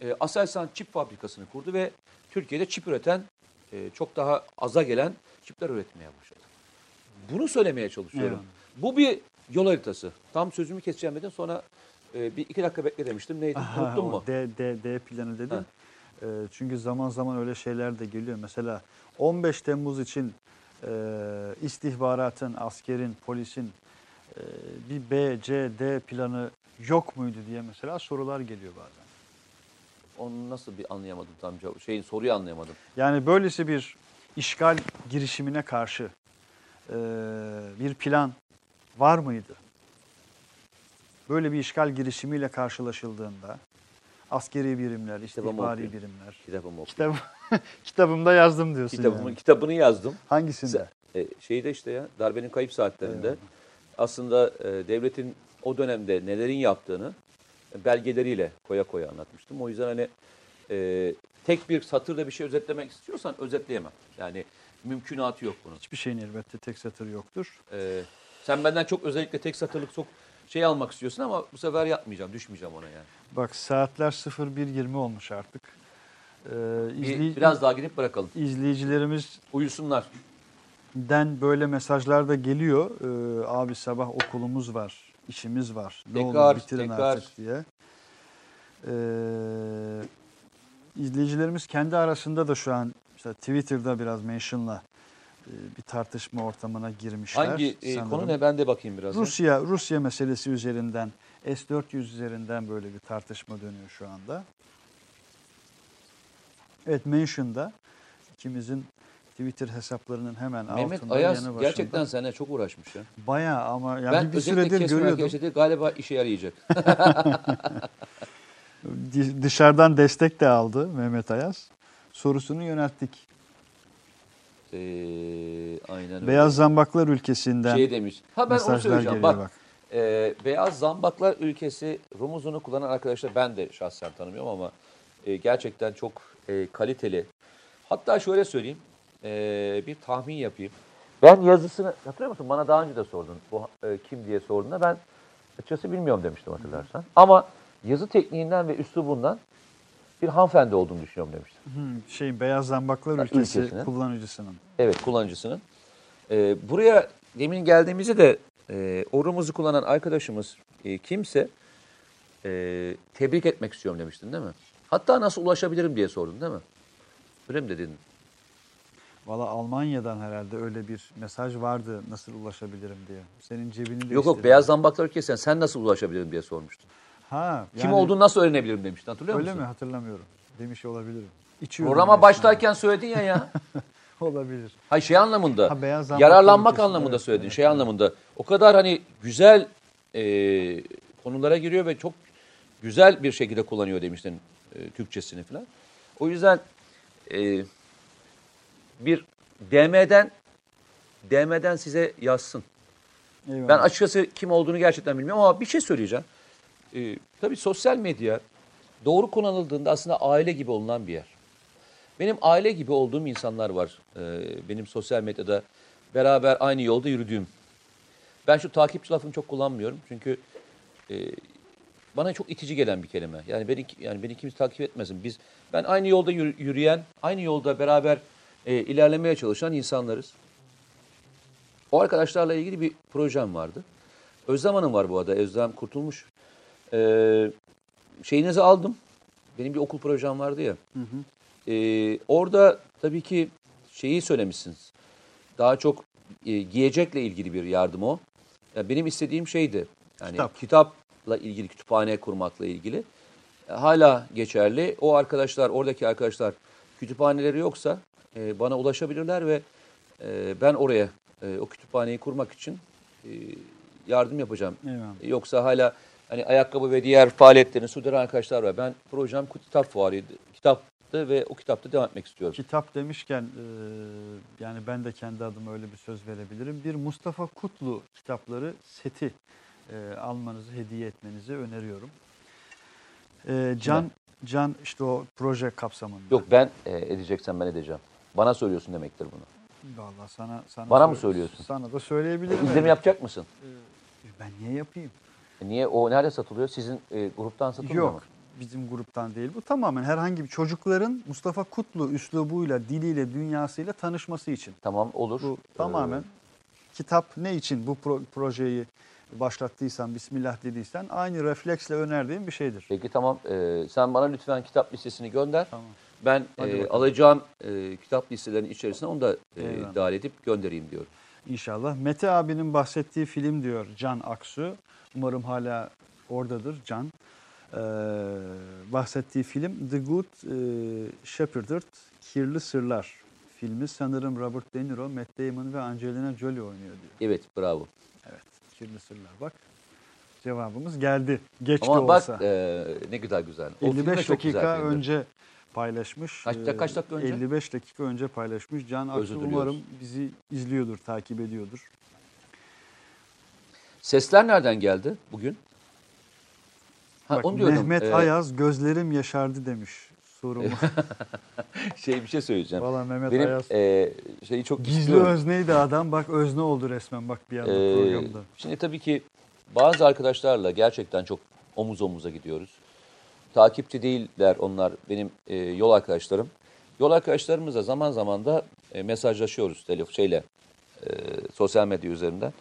E, Aselsan çip fabrikasını kurdu ve Türkiye'de çip üreten e, çok daha aza gelen çipler üretmeye başladı. Bunu söylemeye çalışıyorum. Bu bir yol haritası. Tam sözümü keseceğim dedim sonra e, bir iki dakika bekle demiştim. Neydi? Aha, Unuttun mu? D, D, D planı dedin. Ha. Ee, çünkü zaman zaman öyle şeyler de geliyor. Mesela 15 Temmuz için e, istihbaratın, askerin, polisin e, bir B, C, D planı yok muydu diye mesela sorular geliyor bazen. Onu nasıl bir anlayamadım tam cevap. Şeyin soruyu anlayamadım. Yani böylesi bir işgal girişimine karşı e, bir plan var mıydı? Böyle bir işgal girişimiyle karşılaşıldığında Askeri birimler, istihbari birimler. Kitabımı okuyun. Kitabımda yazdım diyorsun Kitabımı, yani. kitabını yazdım. Hangisinde? E, şeyde işte ya darbenin kayıp saatlerinde aslında e, devletin o dönemde nelerin yaptığını belgeleriyle koya koya anlatmıştım. O yüzden hani e, tek bir satırda bir şey özetlemek istiyorsan özetleyemem. Yani mümkünatı yok bunun. Hiçbir şeyin elbette tek satır yoktur. E, sen benden çok özellikle tek satırlık çok şey almak istiyorsun ama bu sefer yapmayacağım, düşmeyeceğim ona yani. Bak saatler 01.20 olmuş artık. Ee, Bir, izley- biraz daha gidip bırakalım. izleyicilerimizden Uyusunlar. böyle mesajlar da geliyor. Ee, abi sabah okulumuz var, işimiz var. Ne olur bitirin tekrar. artık diye. Ee, izleyicilerimiz kendi arasında da şu an işte Twitter'da biraz mentionla bir tartışma ortamına girmişler. Hangi e, sanırım. konu ne ben de bakayım biraz. ya. Rusya Rusya meselesi üzerinden S-400 üzerinden böyle bir tartışma dönüyor şu anda. Evet Mention'da ikimizin Twitter hesaplarının hemen Mehmet altında Ayaz yanı başında. gerçekten seninle çok uğraşmış ya. Bayağı ama yani ben bir özellikle süredir görüyordum. hareketi galiba işe yarayacak. Dışarıdan destek de aldı Mehmet Ayaz. Sorusunu yönelttik. Ee, aynen öyle. Beyaz Zambaklar ülkesinden şey demiş. Ha ben onu söyleyeceğim. Bak, bak. e, Beyaz Zambaklar ülkesi rumuzunu kullanan arkadaşlar ben de şahsen tanımıyorum ama e, gerçekten çok e, kaliteli. Hatta şöyle söyleyeyim. e, bir tahmin yapayım. Ben yazısını hatırlıyor musun? Bana daha önce de sordun. Bu e, kim diye sorduğunda ben açıkçası bilmiyorum demiştim hatırlarsan. Ama yazı tekniğinden ve üslubundan bir hanımefendi olduğunu düşünüyorum demiştim. Hı, şey Beyaz Zambaklar ülkesi ülkesine. kullanıcısının. Evet kullanıcısının. Ee, buraya demin geldiğimizde de e, o rumuzu kullanan arkadaşımız e, kimse e, tebrik etmek istiyorum demiştin değil mi? Hatta nasıl ulaşabilirim diye sordun değil mi? Öyle mi dedin? Valla Almanya'dan herhalde öyle bir mesaj vardı nasıl ulaşabilirim diye. Senin cebini de Yok yok Beyaz Zambaklar ülkesi sen nasıl ulaşabilirim diye sormuştun. Ha, Kim yani olduğunu nasıl öğrenebilirim demiştin hatırlıyor Öyle musun? mi hatırlamıyorum. Demiş olabilirim. İçiyordum Programa resmen. başlarken söyledin ya ya. olabilir. Hayır şey anlamında. Ha, beyaz yararlanmak anlamında evet, söyledin. evet, şey evet. anlamında. O kadar hani güzel e, konulara giriyor ve çok güzel bir şekilde kullanıyor demiştin e, Türkçesini falan. O yüzden e, bir DM'den DM'den size yazsın. Eyvallah. Ben açıkçası kim olduğunu gerçekten bilmiyorum ama bir şey söyleyeceğim. Ee, tabii sosyal medya doğru kullanıldığında aslında aile gibi olunan bir yer. Benim aile gibi olduğum insanlar var. Ee, benim sosyal medyada beraber aynı yolda yürüdüğüm. Ben şu takipçi lafını çok kullanmıyorum. Çünkü e, bana çok itici gelen bir kelime. Yani beni yani beni kimse takip etmesin. Biz ben aynı yolda yürü- yürüyen, aynı yolda beraber e, ilerlemeye çalışan insanlarız. O arkadaşlarla ilgili bir projem vardı. Özlem Hanım var bu arada. Özlem Kurtulmuş. Ee, şeyinizi aldım. Benim bir okul projem vardı ya. Ee, orada tabii ki şeyi söylemişsiniz. Daha çok e, giyecekle ilgili bir yardım o. Ya benim istediğim şeydi. Yani Kitap. kitapla ilgili, kütüphane kurmakla ilgili. E, Hala geçerli. O arkadaşlar, oradaki arkadaşlar kütüphaneleri yoksa e, bana ulaşabilirler ve e, ben oraya e, o kütüphaneyi kurmak için e, yardım yapacağım. Eyvallah. Yoksa hala hani ayakkabı ve diğer faaliyetlerini sürdüren arkadaşlar var. Ben projem kitap fuarıydı. Kitaptı ve o kitapta devam etmek istiyorum. Kitap demişken e, yani ben de kendi adıma öyle bir söz verebilirim. Bir Mustafa Kutlu kitapları seti e, almanızı, hediye etmenizi öneriyorum. E, Can Can işte o proje kapsamında. Yok ben e, edeceksen ben edeceğim. Bana söylüyorsun demektir bunu. Vallahi sana sana Bana mı söylüyorsun? Sana da söyleyebilirim. Evet. yapacak mısın? Ben niye yapayım? E, niye? O nerede satılıyor? Sizin e, gruptan satılmıyor mu? Yok. Bizim gruptan değil. Bu tamamen herhangi bir çocukların Mustafa Kutlu üslubuyla, diliyle, dünyasıyla tanışması için. Tamam olur. Bu Ee, tamamen kitap ne için bu pro- projeyi başlattıysan, Bismillah dediysen aynı refleksle önerdiğim bir şeydir. Peki tamam. E, sen bana lütfen kitap listesini gönder. Tamam. Ben Hadi e, bakalım. alacağım e, kitap listelerinin içerisine onu da e, Eyvallah. dahil edip göndereyim diyorum. İnşallah. Mete abinin bahsettiği film diyor Can Aksu. Umarım hala oradadır Can. Ee, bahsettiği film The Good e, Shepherd, Kirli Sırlar filmi. Sanırım Robert De Niro, Matt Damon ve Angelina Jolie oynuyor diyor. Evet bravo. Evet, Kirli Sırlar bak. Cevabımız geldi. Geç de Ama bak olsa. e, ne güzel güzel. O film de 55 çok güzel dakika filmdi. önce paylaşmış. Kaç- kaç dakika önce? 55 dakika önce paylaşmış. Can Aksu umarım bizi izliyordur, takip ediyordur. Sesler nereden geldi bugün? Ha, Bak, onu diyorum. Mehmet e, Ayaz gözlerim yaşardı demiş sorumu. Şey bir şey söyleyeceğim. Valla Mehmet Benim Ayaz e, şeyi çok gizli istiyorum. özneydi adam. Bak özne oldu resmen bak bir anda Ee, programda. Şimdi tabii ki bazı arkadaşlarla gerçekten çok omuz omuza gidiyoruz. Takipçi değiller onlar benim e, yol arkadaşlarım. Yol arkadaşlarımızla zaman zaman da e, mesajlaşıyoruz telefon şeyle e, sosyal medya üzerinden.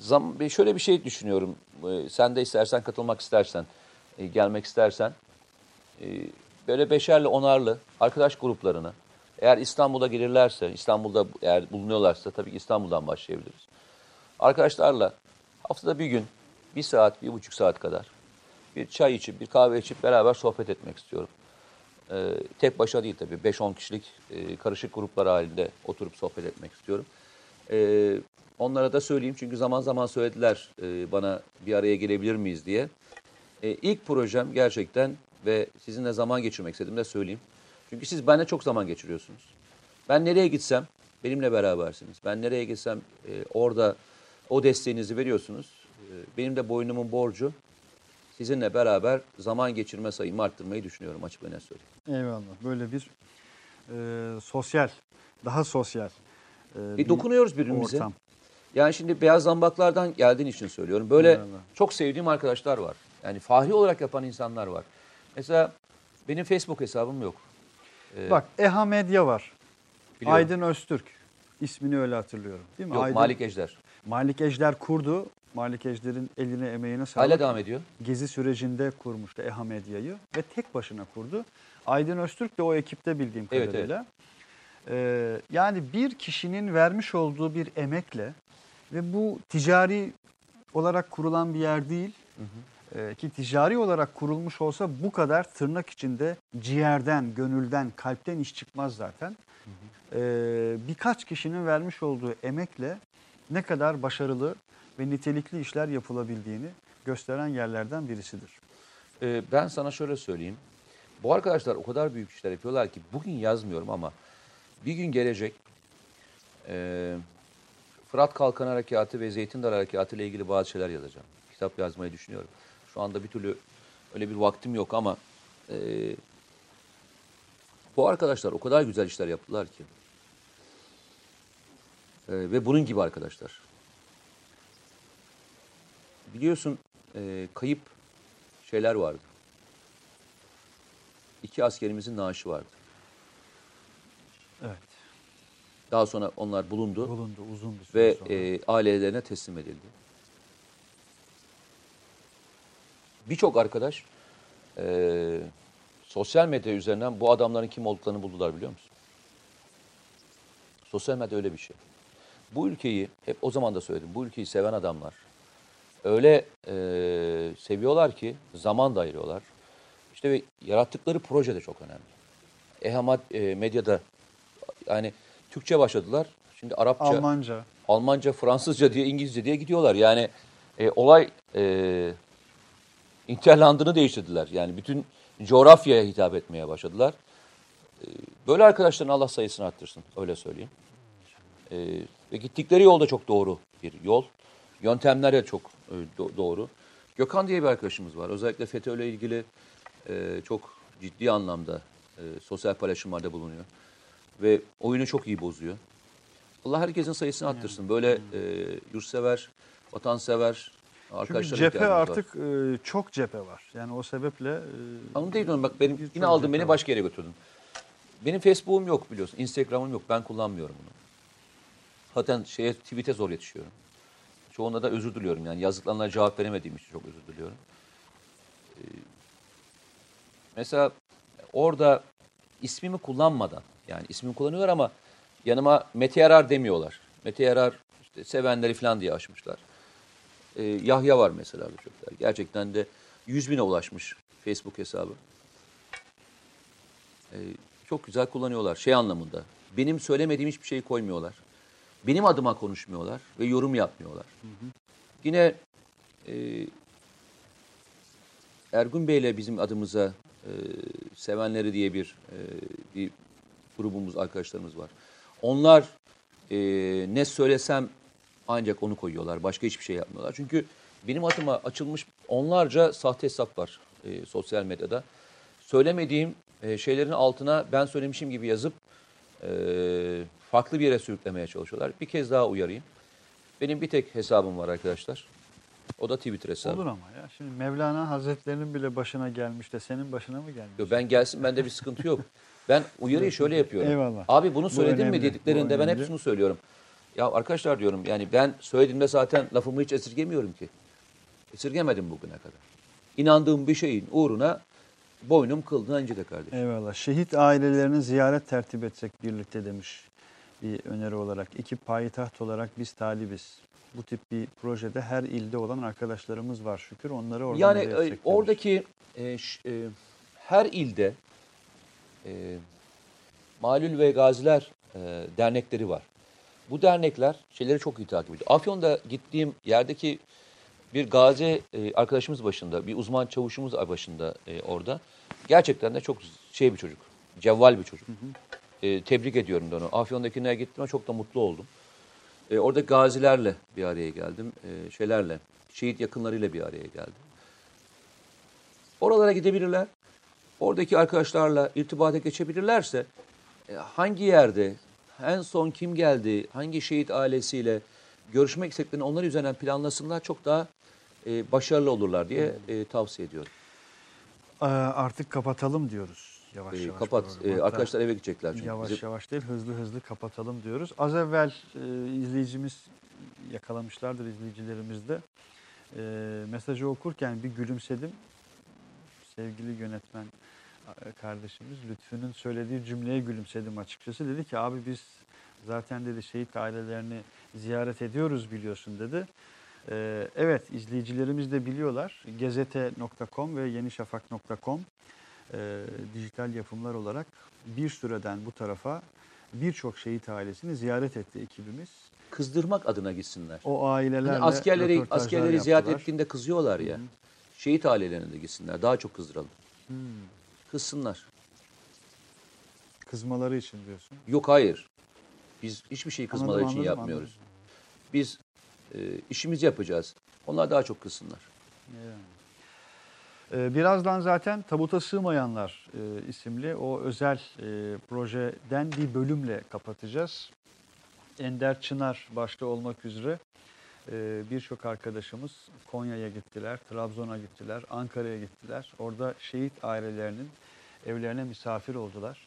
Zam, şöyle bir şey düşünüyorum. E, sen de istersen katılmak istersen, e, gelmek istersen e, böyle beşerli onarlı arkadaş gruplarını eğer İstanbul'a gelirlerse, İstanbul'da eğer bulunuyorlarsa tabii ki İstanbul'dan başlayabiliriz. Arkadaşlarla haftada bir gün, bir saat, bir buçuk saat kadar bir çay içip, bir kahve içip beraber sohbet etmek istiyorum. Ee, tek başa değil tabii, 5-10 kişilik e, karışık gruplar halinde oturup sohbet etmek istiyorum. Ee, onlara da söyleyeyim çünkü zaman zaman söylediler e, bana bir araya gelebilir miyiz diye. E, ilk projem gerçekten ve sizinle zaman geçirmek istedim de söyleyeyim. Çünkü siz benimle çok zaman geçiriyorsunuz. Ben nereye gitsem benimle berabersiniz. Ben nereye gitsem e, orada o desteğinizi veriyorsunuz. E, benim de boynumun borcu sizinle beraber zaman geçirme sayımı arttırmayı düşünüyorum açık ve söyleyeyim. Eyvallah. Böyle bir e, sosyal, daha sosyal e, E, bir dokunuyoruz birbirimize. ortam. Yani şimdi beyaz zambaklardan geldiğin için söylüyorum. Böyle Eyvallah. çok sevdiğim arkadaşlar var. Yani fahri olarak yapan insanlar var. Mesela benim Facebook hesabım yok. Ee, Bak EHA Medya var. biliyorum. Aydın Öztürk. İsmini öyle hatırlıyorum. Değil mi? Yok Aydın, Malik Ejder. Malik Ejder kurdu. Malik Ejder'in eline emeğine sağlık. Hala devam ediyor. Gezi sürecinde kurmuştu EHA Medya'yı ve tek başına kurdu. Aydın Öztürk de o ekipte bildiğim Evet, kadarıyla. Ee, yani bir kişinin vermiş olduğu bir emekle ve bu ticari olarak kurulan bir yer değil. Ee, ki ticari olarak kurulmuş olsa bu kadar tırnak içinde ciğerden, gönülden, kalpten iş çıkmaz zaten. Ee, birkaç kişinin vermiş olduğu emekle ne kadar başarılı ve nitelikli işler yapılabildiğini gösteren yerlerden birisidir. Ee, ben sana şöyle söyleyeyim. Bu arkadaşlar o kadar büyük işler yapıyorlar ki bugün yazmıyorum ama bir gün gelecek ee, Fırat Kalkan Harekatı ve Zeytin Dalı Harekatı ile ilgili bazı şeyler yazacağım. Kitap yazmayı düşünüyorum. Şu anda bir türlü öyle bir vaktim yok ama ee, bu arkadaşlar o kadar güzel işler yaptılar ki. Ee, ve bunun gibi arkadaşlar. Biliyorsun ee, kayıp şeyler vardı. İki askerimizin naaşı vardı. Evet. Daha sonra onlar bulundu Bulundu uzun bir süre ve sonra. e, ailelerine teslim edildi. Birçok arkadaş e, sosyal medya üzerinden bu adamların kim olduklarını buldular biliyor musun? Sosyal medya öyle bir şey. Bu ülkeyi, hep o zaman da söyledim, bu ülkeyi seven adamlar öyle e, seviyorlar ki zaman da ayırıyorlar. İşte ve yarattıkları proje de çok önemli. EHA e, medyada yani Türkçe başladılar. Şimdi Arapça, Almanca. Almanca, Fransızca diye, İngilizce diye gidiyorlar. Yani e, olay e, interlandını değiştirdiler. Yani bütün coğrafyaya hitap etmeye başladılar. E, böyle arkadaşların Allah sayısını arttırsın. Öyle söyleyeyim. E, ve gittikleri yol da çok doğru bir yol. Yöntemler de çok e, do- doğru. Gökhan diye bir arkadaşımız var. Özellikle FETÖ ile ilgili e, çok ciddi anlamda e, sosyal paylaşımlarda bulunuyor. Ve oyunu çok iyi bozuyor. Allah herkesin sayısını arttırsın. Böyle e, yurtsever, vatansever Çünkü arkadaşlar cephe artık e, çok cephe var. Yani o sebeple e, Onu değil onu bak benim yine aldın beni var. başka yere götürdün. Benim Facebook'um yok biliyorsun. Instagram'ım yok. Ben kullanmıyorum bunu. Zaten şeye tweet'e zor yetişiyorum. Çoğunda da özür diliyorum yani yazdıklarına cevap veremediğim için çok özür diliyorum. Ee, mesela orada ismimi kullanmadan yani ismimi kullanıyorlar ama yanıma Mete Yarar demiyorlar. Mete Yarar işte sevenleri falan diye açmışlar. Ee, Yahya var mesela bu çocuklar. Gerçekten de 100 bine ulaşmış Facebook hesabı. Ee, çok güzel kullanıyorlar şey anlamında. Benim söylemediğim hiçbir şeyi koymuyorlar. Benim adıma konuşmuyorlar ve yorum yapmıyorlar. Yine e, Ergun Bey'le bizim adımıza e, sevenleri diye bir e, bir grubumuz, arkadaşlarımız var. Onlar e, ne söylesem ancak onu koyuyorlar. Başka hiçbir şey yapmıyorlar. Çünkü benim adıma açılmış onlarca sahte hesap var e, sosyal medyada. Söylemediğim e, şeylerin altına ben söylemişim gibi yazıp e, farklı bir yere sürüklemeye çalışıyorlar. Bir kez daha uyarayım. Benim bir tek hesabım var arkadaşlar. O da Twitter hesabı. Olur ama ya. Şimdi Mevlana Hazretlerinin bile başına gelmiş de senin başına mı gelmiş? Yo, Ben gelsin bende bir sıkıntı yok. Ben uyarıyı şöyle yapıyorum. Eyvallah. Abi bunu Bu söyledin mi önemli, dediklerinde bu ben hep şunu söylüyorum. Ya arkadaşlar diyorum yani ben söylediğimde zaten lafımı hiç esirgemiyorum ki. Esirgemedim bugüne kadar. İnandığım bir şeyin uğruna boynum kıldan ince de kardeşim. Eyvallah. Şehit ailelerini ziyaret tertip etsek birlikte demiş bir öneri olarak. İki payitaht olarak biz talibiz. Bu tip bir projede her ilde olan arkadaşlarımız var şükür. Onları oradan Yani e, oradaki e, ş- e, her ilde e, malul ve gaziler e, dernekleri var. Bu dernekler şeyleri çok iyi takip ediyor. Afyon'da gittiğim yerdeki bir gazi e, arkadaşımız başında, bir uzman çavuşumuz başında e, orada. Gerçekten de çok şey bir çocuk, cevval bir çocuk. E, tebrik ediyorum da onu. Afyon'dakine gittim çok da mutlu oldum. E, orada gazilerle bir araya geldim, e, şeylerle, şehit yakınlarıyla bir araya geldim. Oralara gidebilirler. Oradaki arkadaşlarla irtibata geçebilirlerse e, hangi yerde, en son kim geldi, hangi şehit ailesiyle görüşmek istediklerini onlar üzerinden planlasınlar çok daha e, başarılı olurlar diye e, tavsiye ediyorum. Ee, artık kapatalım diyoruz. Yavaş E, yavaş. kapat. E, arkadaşlar eve gidecekler çünkü. Yavaş Bizim- yavaş değil hızlı hızlı kapatalım diyoruz. Az evvel e, izleyicimiz yakalamışlardır izleyicilerimiz de. E, mesajı okurken bir gülümsedim. Sevgili yönetmen e, kardeşimiz Lütfü'nün söylediği cümleye gülümsedim açıkçası. Dedi ki abi biz zaten dedi şehit ailelerini ziyaret ediyoruz biliyorsun dedi. E, evet izleyicilerimiz de biliyorlar. Gezete.com ve yenişafak.com e, dijital yapımlar olarak bir süreden bu tarafa birçok şehit ailesini ziyaret etti ekibimiz. Kızdırmak adına gitsinler. O ailelerle Hani askerleri askerleri ziyaret ettiğinde kızıyorlar ya. Şehit ailelerine de gitsinler. Daha çok kızdıralım. Hmm. Kızsınlar. Kızmaları için diyorsun. Yok hayır. Biz hiçbir şeyi kızmaları Anladım, için anladım, yapmıyoruz. Biz e, işimizi yapacağız. Onlar daha çok kızsınlar. Yani. Ee, Birazdan zaten Tabuta Sığmayanlar e, isimli o özel e, projeden bir bölümle kapatacağız. Ender Çınar başta olmak üzere e, birçok arkadaşımız Konya'ya gittiler, Trabzon'a gittiler, Ankara'ya gittiler. Orada şehit ailelerinin evlerine misafir oldular.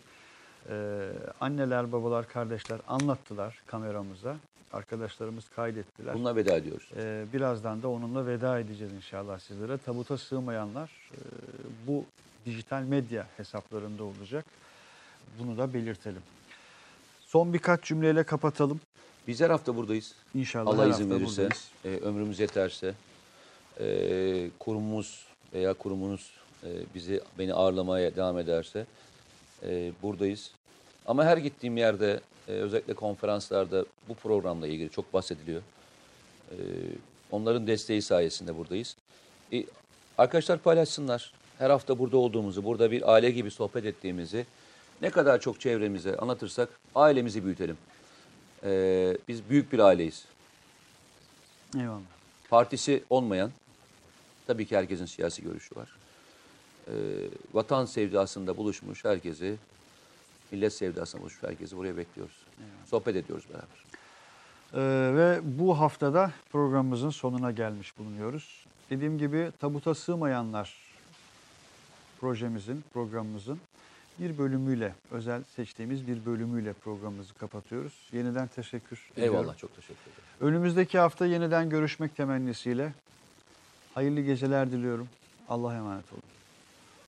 Ee, anneler, babalar, kardeşler anlattılar kameramıza. Arkadaşlarımız kaydettiler. Bununla veda ediyoruz. Ee, birazdan da onunla veda edeceğiz inşallah sizlere. Tabuta sığmayanlar e, bu dijital medya hesaplarında olacak. Bunu da belirtelim. Son birkaç cümleyle kapatalım. Biz her hafta buradayız. İnşallah Allah her izin hafta verirse, buradayız. e, ömrümüz yeterse, e, kurumumuz veya kurumunuz e, bizi beni ağırlamaya devam ederse e, buradayız. Ama her gittiğim yerde, e, özellikle konferanslarda bu programla ilgili çok bahsediliyor. E, onların desteği sayesinde buradayız. E, arkadaşlar paylaşsınlar. Her hafta burada olduğumuzu, burada bir aile gibi sohbet ettiğimizi ne kadar çok çevremize anlatırsak ailemizi büyütelim. E, biz büyük bir aileyiz Eyvallah. partisi olmayan, tabii ki herkesin siyasi görüşü var. Ee, vatan sevdasında buluşmuş herkesi, millet sevdasında buluşmuş herkesi buraya bekliyoruz. Sohbet ediyoruz beraber. Ee, ve bu haftada programımızın sonuna gelmiş bulunuyoruz. Dediğim gibi tabuta sığmayanlar projemizin, programımızın bir bölümüyle, özel seçtiğimiz bir bölümüyle programımızı kapatıyoruz. Yeniden teşekkür ediyorum. Eyvallah, çok teşekkür ederim. Önümüzdeki hafta yeniden görüşmek temennisiyle hayırlı geceler diliyorum. Allah'a emanet olun.